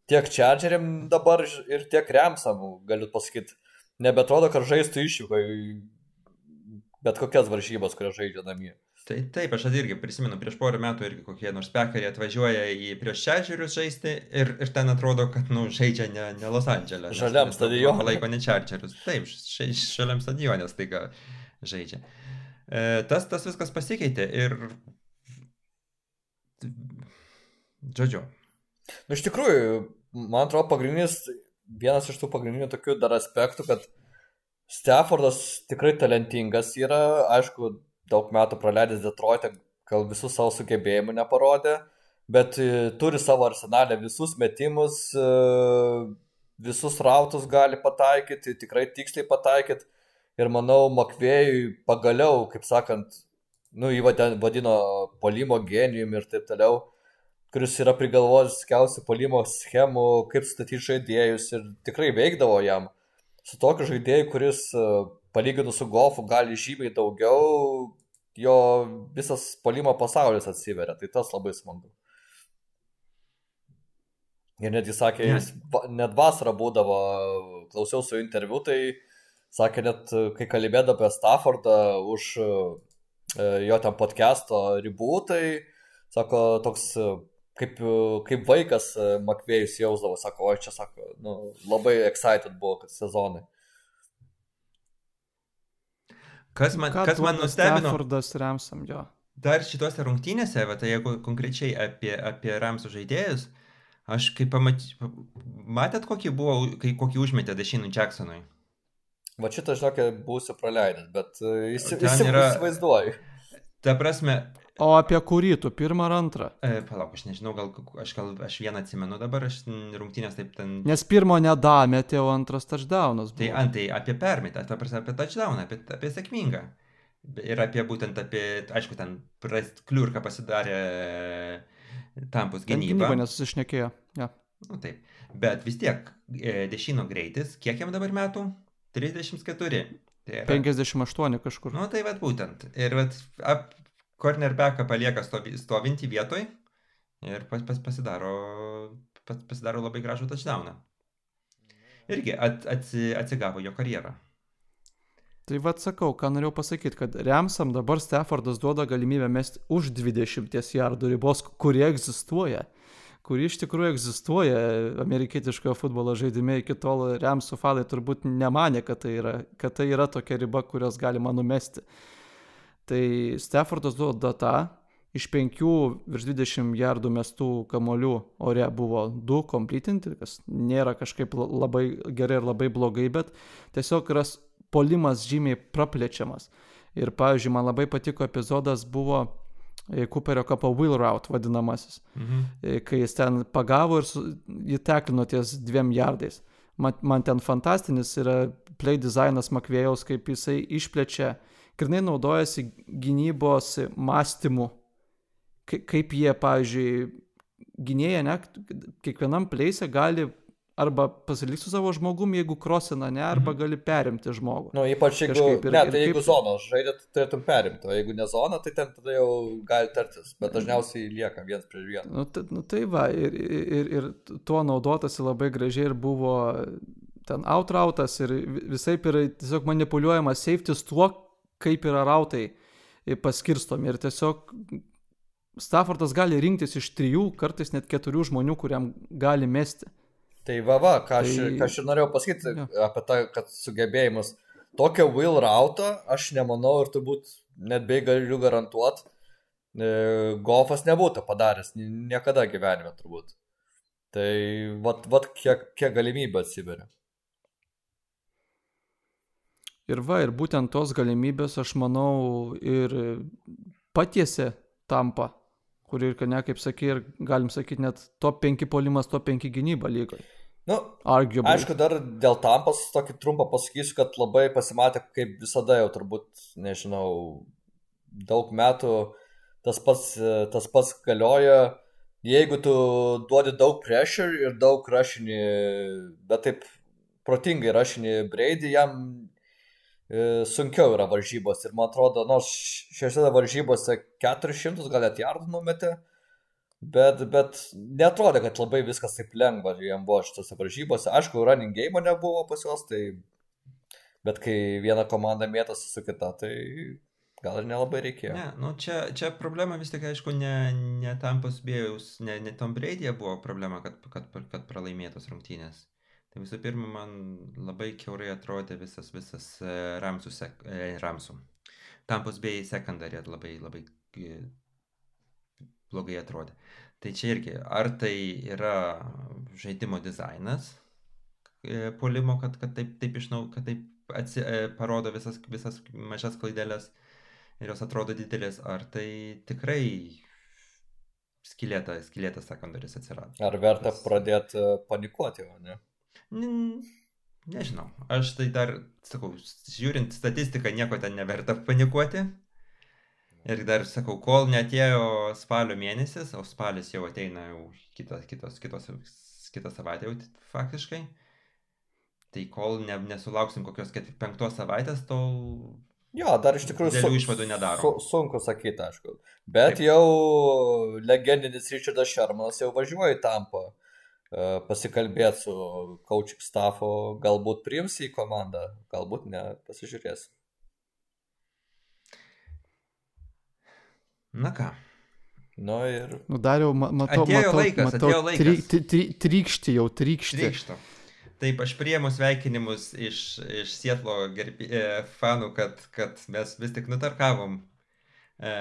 tiek Chargeriam dabar ir tiek Remsam, galiu pasakyti, nebetrodo, kad žaistų iššūkai bet kokias varžybas, kurias žaidžia namie. Tai taip, aš irgi prisimenu, prieš porą metų irgi kokie nors pekariai atvažiuoja į prieš Čerčerius žaisti ir, ir ten atrodo, kad, nu, žaidžia ne, ne Los Andželė. Žaliam stadionui. Laiko ne Čerčerius. Taip, šaliam stadionė staiga žaidžia. E, tas, tas viskas pasikeitė ir... Žodžiu. Nu, iš tikrųjų, man atrodo, pagrindinis, vienas iš tų pagrindinių tokių dar aspektų, kad Staffordas tikrai talentingas yra, aišku, daug metų praleidęs Detroit'e, gal visus savo sugebėjimų neparodė, bet e, turi savo arsenalę visus metimus, e, visus rautus gali pataikyti, tikrai tiksliai pataikyti. Ir manau, Makvėjui pagaliau, kaip sakant, nu, jį vadino polimo genijumi ir taip toliau, kuris yra prigalvojęs skiausių polimo schemų, kaip statyti žaidėjus ir tikrai veikdavo jam. Su tokiu žaidėju, kuris e, palyginus su golfu gali žymiai daugiau, jo visas polimo pasaulis atsiveria, tai tas labai smagu. Ir netgi sakė, jis net vasarą būdavo, klausiausi jo interviu, tai sakė, net kai kalbėdavo apie Staffordą už e, jo ten podcast'o ribų, tai sako, toks kaip, kaip vaikas Makvėjus jausdavo, sako, o čia sako, nu, labai excited buvo, kad sezonai. Kas man, Ką kas man nustebino? Staffordas Ramsam jo. Dar šituose rungtynėse, va, tai jeigu konkrečiai apie, apie Ramsų žaidėjus, aš kaip pamačiau, matėt, kokį buvo, kai, kokį užmetė Dešinų Jacksonui? Va šitą, žinokė, būsiu praleidęs, bet uh, įsivaizduoju. Ta prasme, O apie kurį tu, pirmą ar antrą? E, palauk, aš nežinau, gal aš, gal aš vieną atsimenu dabar, aš rungtynės taip ten... Nes pirmo nedametė, o antras touchdownas. Tai buvo. Tai antai apie permitą, ta prasme apie touchdowną, apie, apie sėkmingą. Ir apie būtent apie, aišku, ten kliurką pasidarė tampus gynybą. Gynyba nesusišnekėjo, ja. Nu taip, bet vis tiek e, dešino greitis, kiek jam dabar metų? 34. Tai yra... 58 kažkur. Nu tai vad būtent. Ir vat, ap, cornerbacką palieka stovintį vietoj ir pas, pas, pasidaro, pas, pasidaro labai gražų touchdowną. Irgi at, atsi, atsigavo jo karjerą. Tai vad sakau, ką norėjau pasakyti, kad Remsam dabar Staffordas duoda galimybę mesti už 20 jardų ribos, kurie egzistuoja kuri iš tikrųjų egzistuoja amerikietiškojo futbolo žaidime, iki tol Remsų fanai turbūt nemanė, kad tai, yra, kad tai yra tokia riba, kurios galima numesti. Tai Staffordas duoda tą, iš penkių virš 20 jardų mestų kamolių ore buvo du kompletinti, kas nėra kažkaip labai gerai ir labai blogai, bet tiesiog yra polimas žymiai praplečiamas. Ir pavyzdžiui, man labai patiko epizodas buvo Cooperio kapo Will Route vadinamasis, mhm. E, kai jis ten pagavo ir jį teklino ties dviem jardais. Man, man ten fantastinis yra play dizainas Makvėjaus, kaip jisai išplečia uh, grinai naudojasi gynybos mąstymu, kaip jie, pavyzdžiui, gynėja, ne, kiekvienam pleise gali arba pasilik su savo žmogum, jeigu krosina, ne, arba gali perimti žmogų. Nu, ypač jeigu, Kažkaip ir- ne, ir tai jeigu kaip- zonos žaidė, tai turėtum perimti, o jeigu ne zona, tai ten tada jau gali tartis, bet dažniausiai lieka vienas prieš vieną. Nu, tai, nu, tai va, ir, ir, ir tuo naudotasi labai gražiai ir buvo ten outrautas ir visai yra tiesiog manipuliuojamas safetis tuo, kaip yra rautai paskirstomi. Ir tiesiog Staffordas gali rinktis iš trijų, kartais net keturių žmonių, kuriam gali mesti. Tai va, va, ką aš, Tai- ką aš ir norėjau pasakyti Jo. apie tą, kad sugebėjimus. Tokio will rauto aš nemanau ir turbūt net bei galiu garantuoti, e, Goffas nebūtų padaręs ni- niekada gyvenime turbūt. Tai vat, vat kiek, kiek galimybę atsiveria. Ir va, ir būtent tos galimybės, aš manau, ir patiesė tampa, kur ir, ne, kaip sakė, ir galim sakyti, net top 5 polimas, top 5 gynyba lygoje. Nu, Arguably. aišku, dar dėl tampas tokį trumpą pasakysiu, kad labai pasimatė, kaip visada jau turbūt, nežinau, daug metų tas pats, tas pats galioja. Jeigu tu duodi daug pressure ir daug rašinį, bet taip protingai rašinį Brady, jam sunkiau yra varžybos. Ir man atrodo, nors šiose varžybose 400 gal net jardų numetė, bet, bet netrodė, kad labai viskas taip lengva jam buvo šitose varžybose. Aišku, running game nebuvo pas juos, tai bet kai viena komanda mėtosi su kita, tai gal ir nelabai reikėjo. Ne, nu čia, čia problema vis tik, aišku, ne, ne Tampos bėjaus, ne, ne Tom Braidė buvo problema, kad, kad, kad pralaimėtos rungtynės. Tai visų pirma, man labai keurai atrodė visas, visas e, Ramsų, sek, e, Ramsų. Tampos bėjai sekundarė labai, labai e, blogai atrodė. Tai čia irgi, ar tai yra žaidimo dizainas e, polimo, kad, kad taip, taip išnau, kad taip atsi, e, parodo visas, visas mažas klaidelės ir jos atrodo didelės, ar tai tikrai skilėta, skilėtas sekundaris atsirado. Ar verta pradėti panikuoti, o ne? Nežinau, aš tai dar, sakau, žiūrint statistiką, nieko ten neverta panikuoti. Ir dar sakau, kol netėjo spalio mėnesis, o spalis jau ateina jau kitos, kitos, kitos, kitą savaitę jau faktiškai. Tai kol ne, nesulauksim kokios penktos savaitės, tol Jo, dar iš tikrųjų Didelių išvadų nedaro. Su, sunku sakyti, aišku. Bet Taip. jau legendinis Richardas Shermanas jau važiuoja į Tampą pasikalbėti su coaching staffo, galbūt priims į komandą, galbūt ne, pasižiūrės. Na ką, Nu ir Nu, dar jau ma- matau, Atėjo matau, laikas, matau atėjo laikas. Tri, tri, tri, trykšti jau, trykšti. Trykšto. Taip, aš priemu sveikinimus iš, iš Sietlo gerbi, e, fanų, kad, kad mes vis tik nutarkavom e,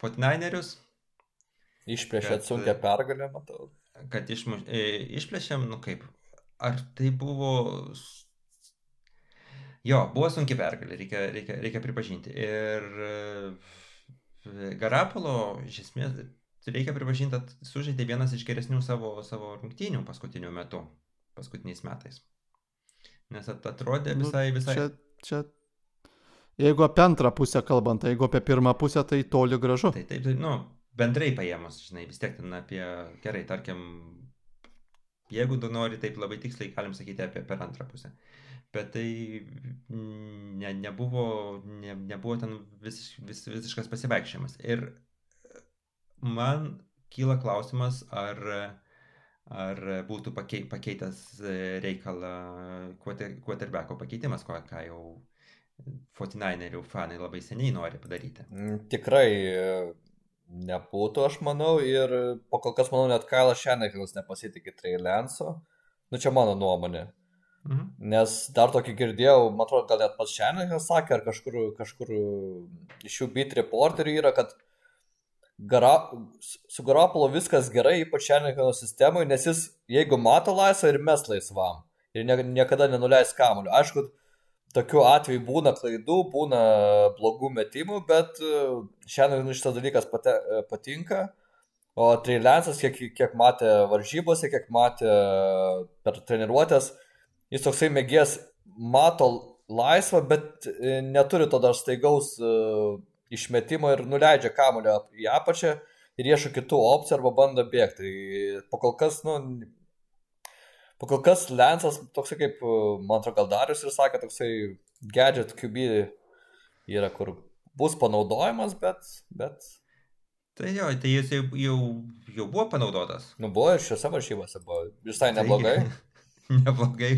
Fortninerius, išplėšėt Kad- sunkę pergalę, matau. Kad išmu, e, išplėšėm, nu kaip, ar tai buvo... Jo, buvo sunki pergalė, reikia, reikia, reikia pripažinti. Ir e, Garapolo, iš esmės, reikia pripažinti, kad sužaidė vienas iš geresnių savo, savo rungtynių paskutiniu metu, paskutiniais metais. Nes at- atrodė Nu, visai, visai... Čia, čia, jeigu apie antrą pusę kalbant, tai jeigu apie pirmą pusę, tai toli gražu. Tai taip, tai, nu, bendrai paėmus, žinai, vis tiek ten apie, gerai, tarkim, jeigu tu nori taip labai tiksliai, galim sakyti apie per antrą pusę. Bet tai mm, ne, nebuvo, ne, nebuvo ten vis, vis, visiškas pasivaikščiojimas. Ir man kyla klausimas, ar, ar būtų pakei, pakeitęs reikalą quarterbacko pakeitimas, ką, ką jau 49erių fanai labai seniai nori padaryti. Mm, Tikrai nebūtų, aš manau, ir po kol kas, manau, net Kailas Šenekilas nepasitikė Trey Lenso. Nu, čia mano nuomonė. Mhm. Nes dar tokį girdėjau, man atrodo, gal net pats Šenekas sakė, ar kažkur, kažkur iš jų beat reporterių yra, kad gara, su Garapolo viskas gerai, ypač Šenekano sistemai, nes jis, jeigu mato laisvą ir mes laisvam, ir nie, niekada nenuleis kamuolio. Aišku, tokiu atveju būna klaidų, būna blogų metimų, bet šiandien šitas dalykas pate, patinka. O Treilensas, kiek, kiek matė varžybose, kiek matė per treniruotės, jis toksai mėgės mato laisvą, bet e, neturi to dar staigaus išmetimo ir nuleidžia kamulio į apačią ir ieško kitų opcijų arba bando bėgti. Tai po kol kas, nu, Pakol kas Lensas toksai kaip, man atrodo, gal Darius ir sakė, toksai gadget QB yra, kur bus panaudojamas, bet, bet Tai jo, tai jis jau, jau, jau buvo panaudotas. Nu, buvo ir šiuose varžybose, buvo visai neblogai. Tai, (laughs) neblogai.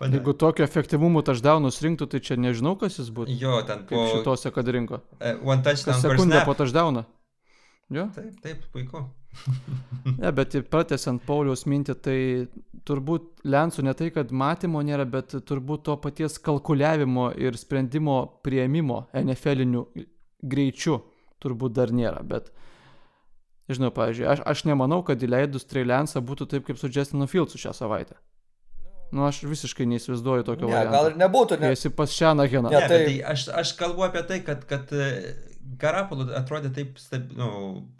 Pana... Jeigu tokio efektyvumo touchdownus rinktų, tai čia nežinau, kas jis būtų. Jo, ten po... Šitose, kad rinko. Uh, one touchdown. Sekundę po touchdowną. Jo? Taip, taip, puiku. (laughs) ne, bet pratęsiant Pauliaus mintį, tai turbūt Lensų ne tai, kad matymo nėra, bet turbūt to paties kalkuliavimo ir sprendimo prieimimo NFL-inių greičių turbūt dar nėra, bet Žinau, pavyzdžiui, aš, aš nemanau, kad įleidus Treilensą būtų taip kaip su Justinu Fieldsu šią savaitę. Nu, aš visiškai neįsivaizduoju tokio ne, varianto. Gal ir nebūtų, nes... Esi pas Šenageną. Ne, tai... tai aš, aš kalbu apie tai, kad, kad Garapolo atrodė taip stab, nu,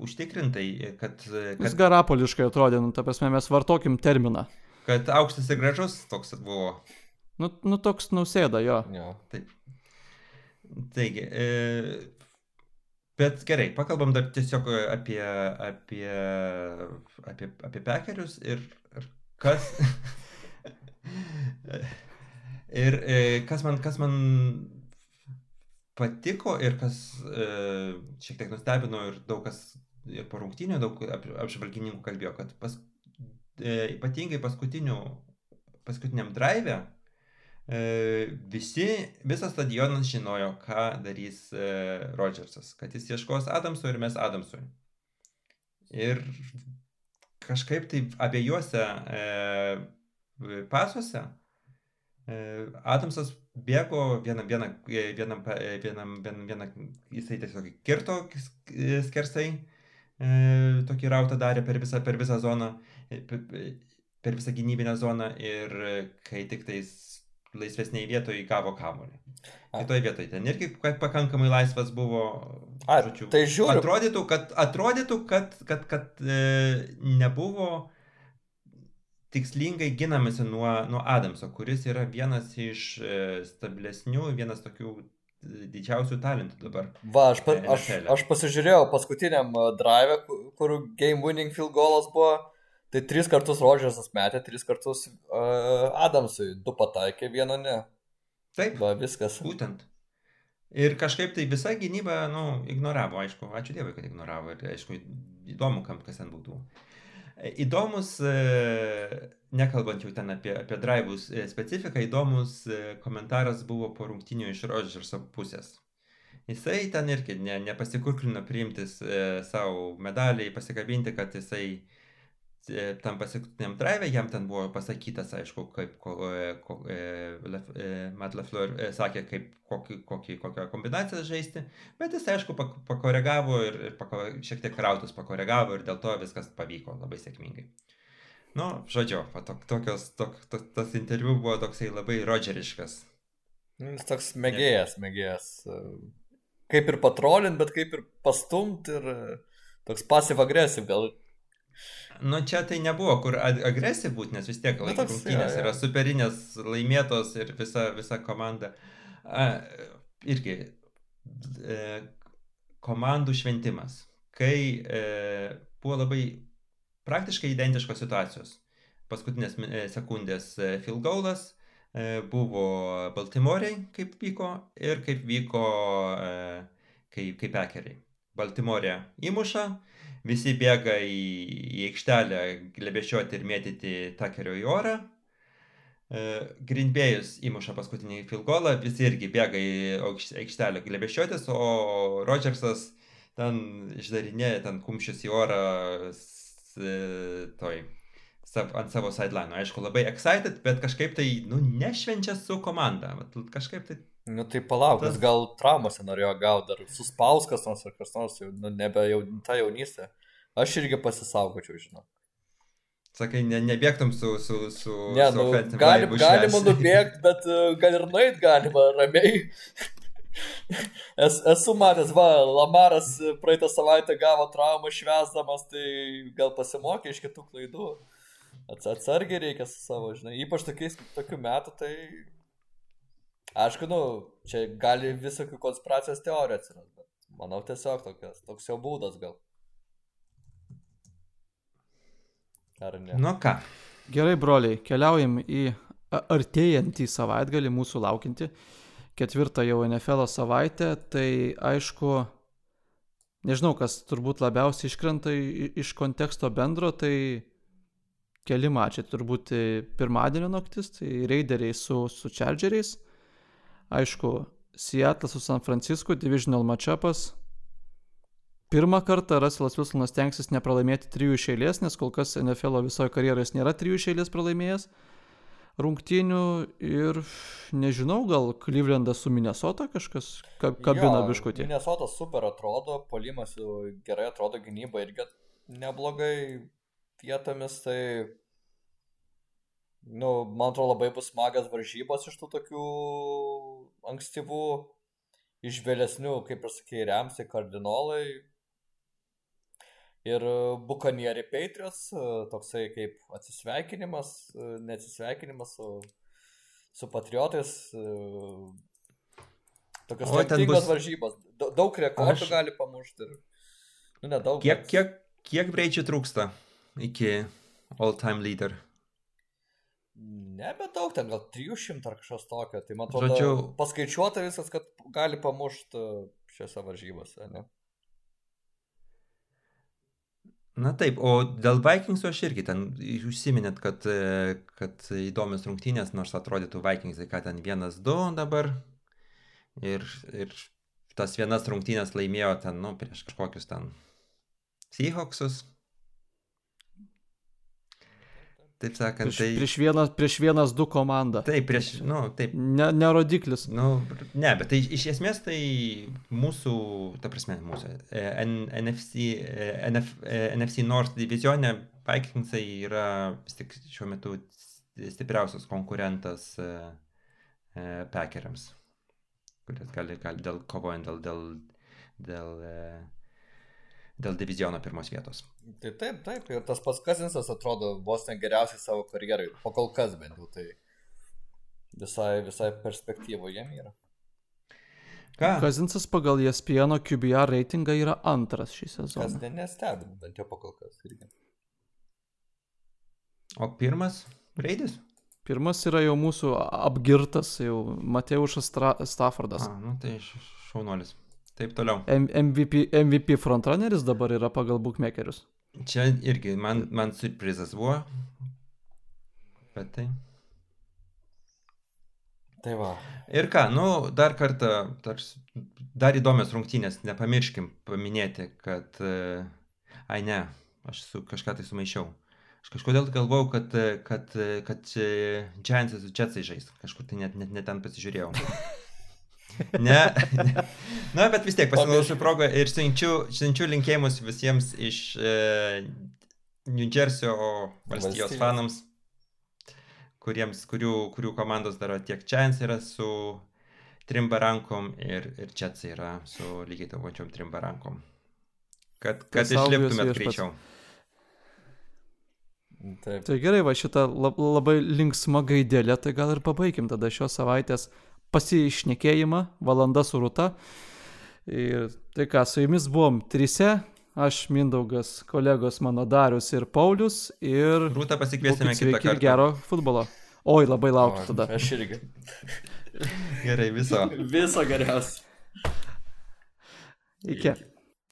užtikrintai, kad... kad... Jis garapoliškai atrodė, nu, ta prasme, mes vartokim terminą. Kad aukštas ir gražus toks buvo. Nu, nu toks nausėda, jo. jo. Taip. Taigi, e, Bet gerai, pakalbam dar tiesiog apie, apie, apie, apie pekerius ir, ir kas. (laughs) ir e, kas man, kas man patiko ir kas e, šiek tiek nustebino ir daug kas ir po rungtynio, daug ap, apžvalgininkų kalbėjo, kad pas, e, ypatingai paskutiniu, paskutiniam drive E, visi, visas stadionas žinojo, ką darys e, Rodžersas, kad jis ieškos Adamsui ir mes Adamsui. Ir kažkaip tai abiejuose e, pasuose e, Adamsas bėgo vienam, vienam, vienam, vienam, vienam, vienam, jisai tiesiog kirto skersai, e, tokį rautą darė per visą, per visą zoną, per, visą gynybinę zoną ir kai tik tais laisvesnėje vietoje įgavo kamuolį. Kitoje vietoje ten irgi pakankamai laisvas buvo. Ar, žodžiu, tai žiūriu. Atrodytų, kad, atrodytų, kad, kad, kad e, nebuvo tikslingai ginamasi nuo, nuo Adamso, kuris yra vienas iš e, stabilesnių, vienas tokių e, didžiausių talentų dabar. Va, aš, pa, aš, aš pasižiūrėjau paskutiniam e, drive, kur game winning field goalas buvo Tai tris kartus Rodžersas metė, tris kartus uh, Adamsui, du pataikė, vieną ne. Taip. Va, viskas. Būtent. Ir kažkaip tai visa gynyba, nu, ignoravo, aišku, ačiū Dievui, kad ignoravo ir, aišku, įdomu, kam kas ten būtų. Įdomus, e, nekalbant jau ten apie, apie drivus e, specifiką, įdomus komentaras buvo po rungtinių iš Rodžerso pusės. Jisai ten irgi ne, nepasikurklino priimtis e, savo medaliai, pasikabinti, kad jisai e, E, tam paskutiniam drive jam ten buvo pasakytas, aišku, kaip ko, e, ko, e, e, Matt LaFleur e, sakė, kaip kokį, kokį, kokią kombinaciją žaisti, bet jis, aišku, pakoregavo ir, ir pako, šiek tiek rautus pakoregavo ir dėl to viskas pavyko labai sėkmingai. Nu, žodžiu, tok, tokios, tok, to, tas interviu buvo toksai labai rodžeriškas. Nu, jis toks mėgėjas, mėgėjas. Kaip ir patrolint, bet kaip ir pastumt ir toks passive agresyv gal Nu čia tai nebuvo kur agresija būti, nes vis tiek laikų rungtynės ja, ja. yra superinės, laimėtos ir visa, visa komanda. A, irgi e, komandų šventimas, kai e, buvo labai praktiškai identiškos situacijos. Paskutinės e, sekundės e, field goalas e, buvo Baltimorei, kaip vyko, ir kaip vyko e, kai, kaip pekeriai. Baltimorė įmuša, visi bėga į, į aikštelę glebešiuoti ir mėtyti takerio į orą. E, Grindbėjus įmuša paskutinį filgolą, visi irgi bėga į aikštelę glebešiuotis, o Rodžersas ten išdarinėja ten kumščius į orą toj, sav, ant savo sideline. Aišku, labai excited, bet kažkaip tai, nu, nešvenčia su komanda. Kažkaip tai Nu tai palauk, tas... gal traumose norėjo gauti, dar suspauskas nors ar kas nors, nu, nebe jau ta jaunystė. Aš irgi pasisaugočiau, žinau. Sakai, ne, nebėgtum su... su, su ne, su nu, galim, galima nubėgti, bet uh, gal ir nueit galima ramiai. Es, esu matęs, va, Lamaras praeitą savaitę gavo traumą švesdamas, tai gal pasimokė iš kitų klaidų. Atsargiai reikia su savo, žinai, ypač tokiais, tokių metų, tai Aišku, nu, čia gali visokių konspiracijos teorijų atsirasti, bet manau tiesiog tokias, toks jo būdas gal. Ar ne? Nu ką, Gerai, broliai, keliaujam į artėjantį savaitgalį, mūsų laukinti, ketvirtą jau NFL savaitę, tai aišku, nežinau, kas turbūt labiausiai iškrenta iš konteksto bendro, tai keli mačiai, turbūt pirmadienio naktis, tai Raideriai su, su Chargeriais, aišku, Seattle su San Francisco, divisional matchupas. Pirmą kartą Russellas Wilsonas tenksis nepralaimėti trijų iš eilės, nes kol kas NFL visoje karjeroje nėra trijų iš eilės pralaimėjęs rungtynių ir nežinau, gal Clevelandas su Minnesota kažkas kabina biškutį. Minnesota super atrodo, polimas gerai atrodo, gynyba irgi neblogai vietomis, tai, nu, man atrodo, labai bus smagas varžybos iš tų tokių ankstyvų, iš vėlesnių, kaip ir sakė, Remsai, kardinolai, Ir Bukanieri Patriots, e, toksai kaip atsisveikinimas, e, neatsisveikinimas su, su patriotais. E, tokios lemtingos bus... varžybos. Daug rekordų Aš... gali pamušti. Ir, nu, nedaug. Kiek, bet... kiek, kiek greičių trūksta iki all-time leader? Nebedaug, ten gal 300 ar kažkas tokio. Tai man atrodo, Žodžiu... paskaičiuota visas, kad gali pamušti šiose varžybose, ne? Na taip, o dėl Vikingsų aš irgi ten užsiminėt, kad, kad įdomios rungtynės, nors atrodytų Vikingsai, kad ten vienas du dabar. Ir, ir tas vienas rungtynės laimėjo ten, nu, prieš kažkokius ten Seahawksus. Taip sakant, prieš, tai... Prieš vienas, prieš vienas du komandą. Taip, prieš, nu, taip. Ne, ne rodiklis. Nu, ne, bet tai iš esmės tai mūsų, ta prasme, mūsų e, NFC, e, NF, e, NFC North divizionė Vikingsai yra vis tik šiuo metu stipriausias konkurentas Packeriams, kuris gali, gali dėl kovojant dėl, dėl, dėl, dėl diviziono pirmos vietos. Taip, taip, taip. Ir tas pats Kazinsas atrodo vos ne geriausiai savo karjerai. Po kol kas bent jau tai visai, visai perspektyvo jiem yra. Ką? Kazinsas pagal ESPN QBR reitingą yra antras šį sezoną. Kas ne, nestebina, bent jau po kol kas irgi. O pirmas Raidis? Pirmas yra jau mūsų apgirtas, jau Mateušas Staffordas. A, nu tai šaunuolis. Taip toliau. M MVP, MVP frontrunneris dabar yra pagal bookmakerius. Čia irgi man, man surprizas buvo. Bet tai. Tai va. Ir ką, nu, dar kartą, dar, dar įdomios rungtynės, nepamirškim paminėti, kad, ai ne, aš su, kažką tai sumaišiau. Aš kažkodėl galvojau, kad, kad, kad Giantsai su Jetsai žais. Kažkur tai net, net, net ten pasižiūrėjau. (laughs) Ne, ne. Na, bet vis tiek pasinaudosiu progą ir siunčiu, siunčiu linkėjimus visiems iš e, New Jersey valstijos Valstybė. fanams, kuriems, kurių, kurių komandos daro tiek Giants yra su trim barankom ir, ir Jets yra su lygiai to pačiom trim barankom. Kad, kad išliptumėt greičiau. Taip. Tai gerai, va šitą labai linksmą gaidelę, tai gal ir pabaikim tada šios savaitės pasišnekėjimą, valanda su Rūta. Ir tai ką, su jumis buvom trise, aš Mindaugas, kolegos mano Darius ir Paulius. Ir Rūta pasikviesime kitą kartą. Ir gero futbolo. Oi, labai laukiu o, tada. Aš irgi. Gerai, viso. viso geriausio. Iki. Iki.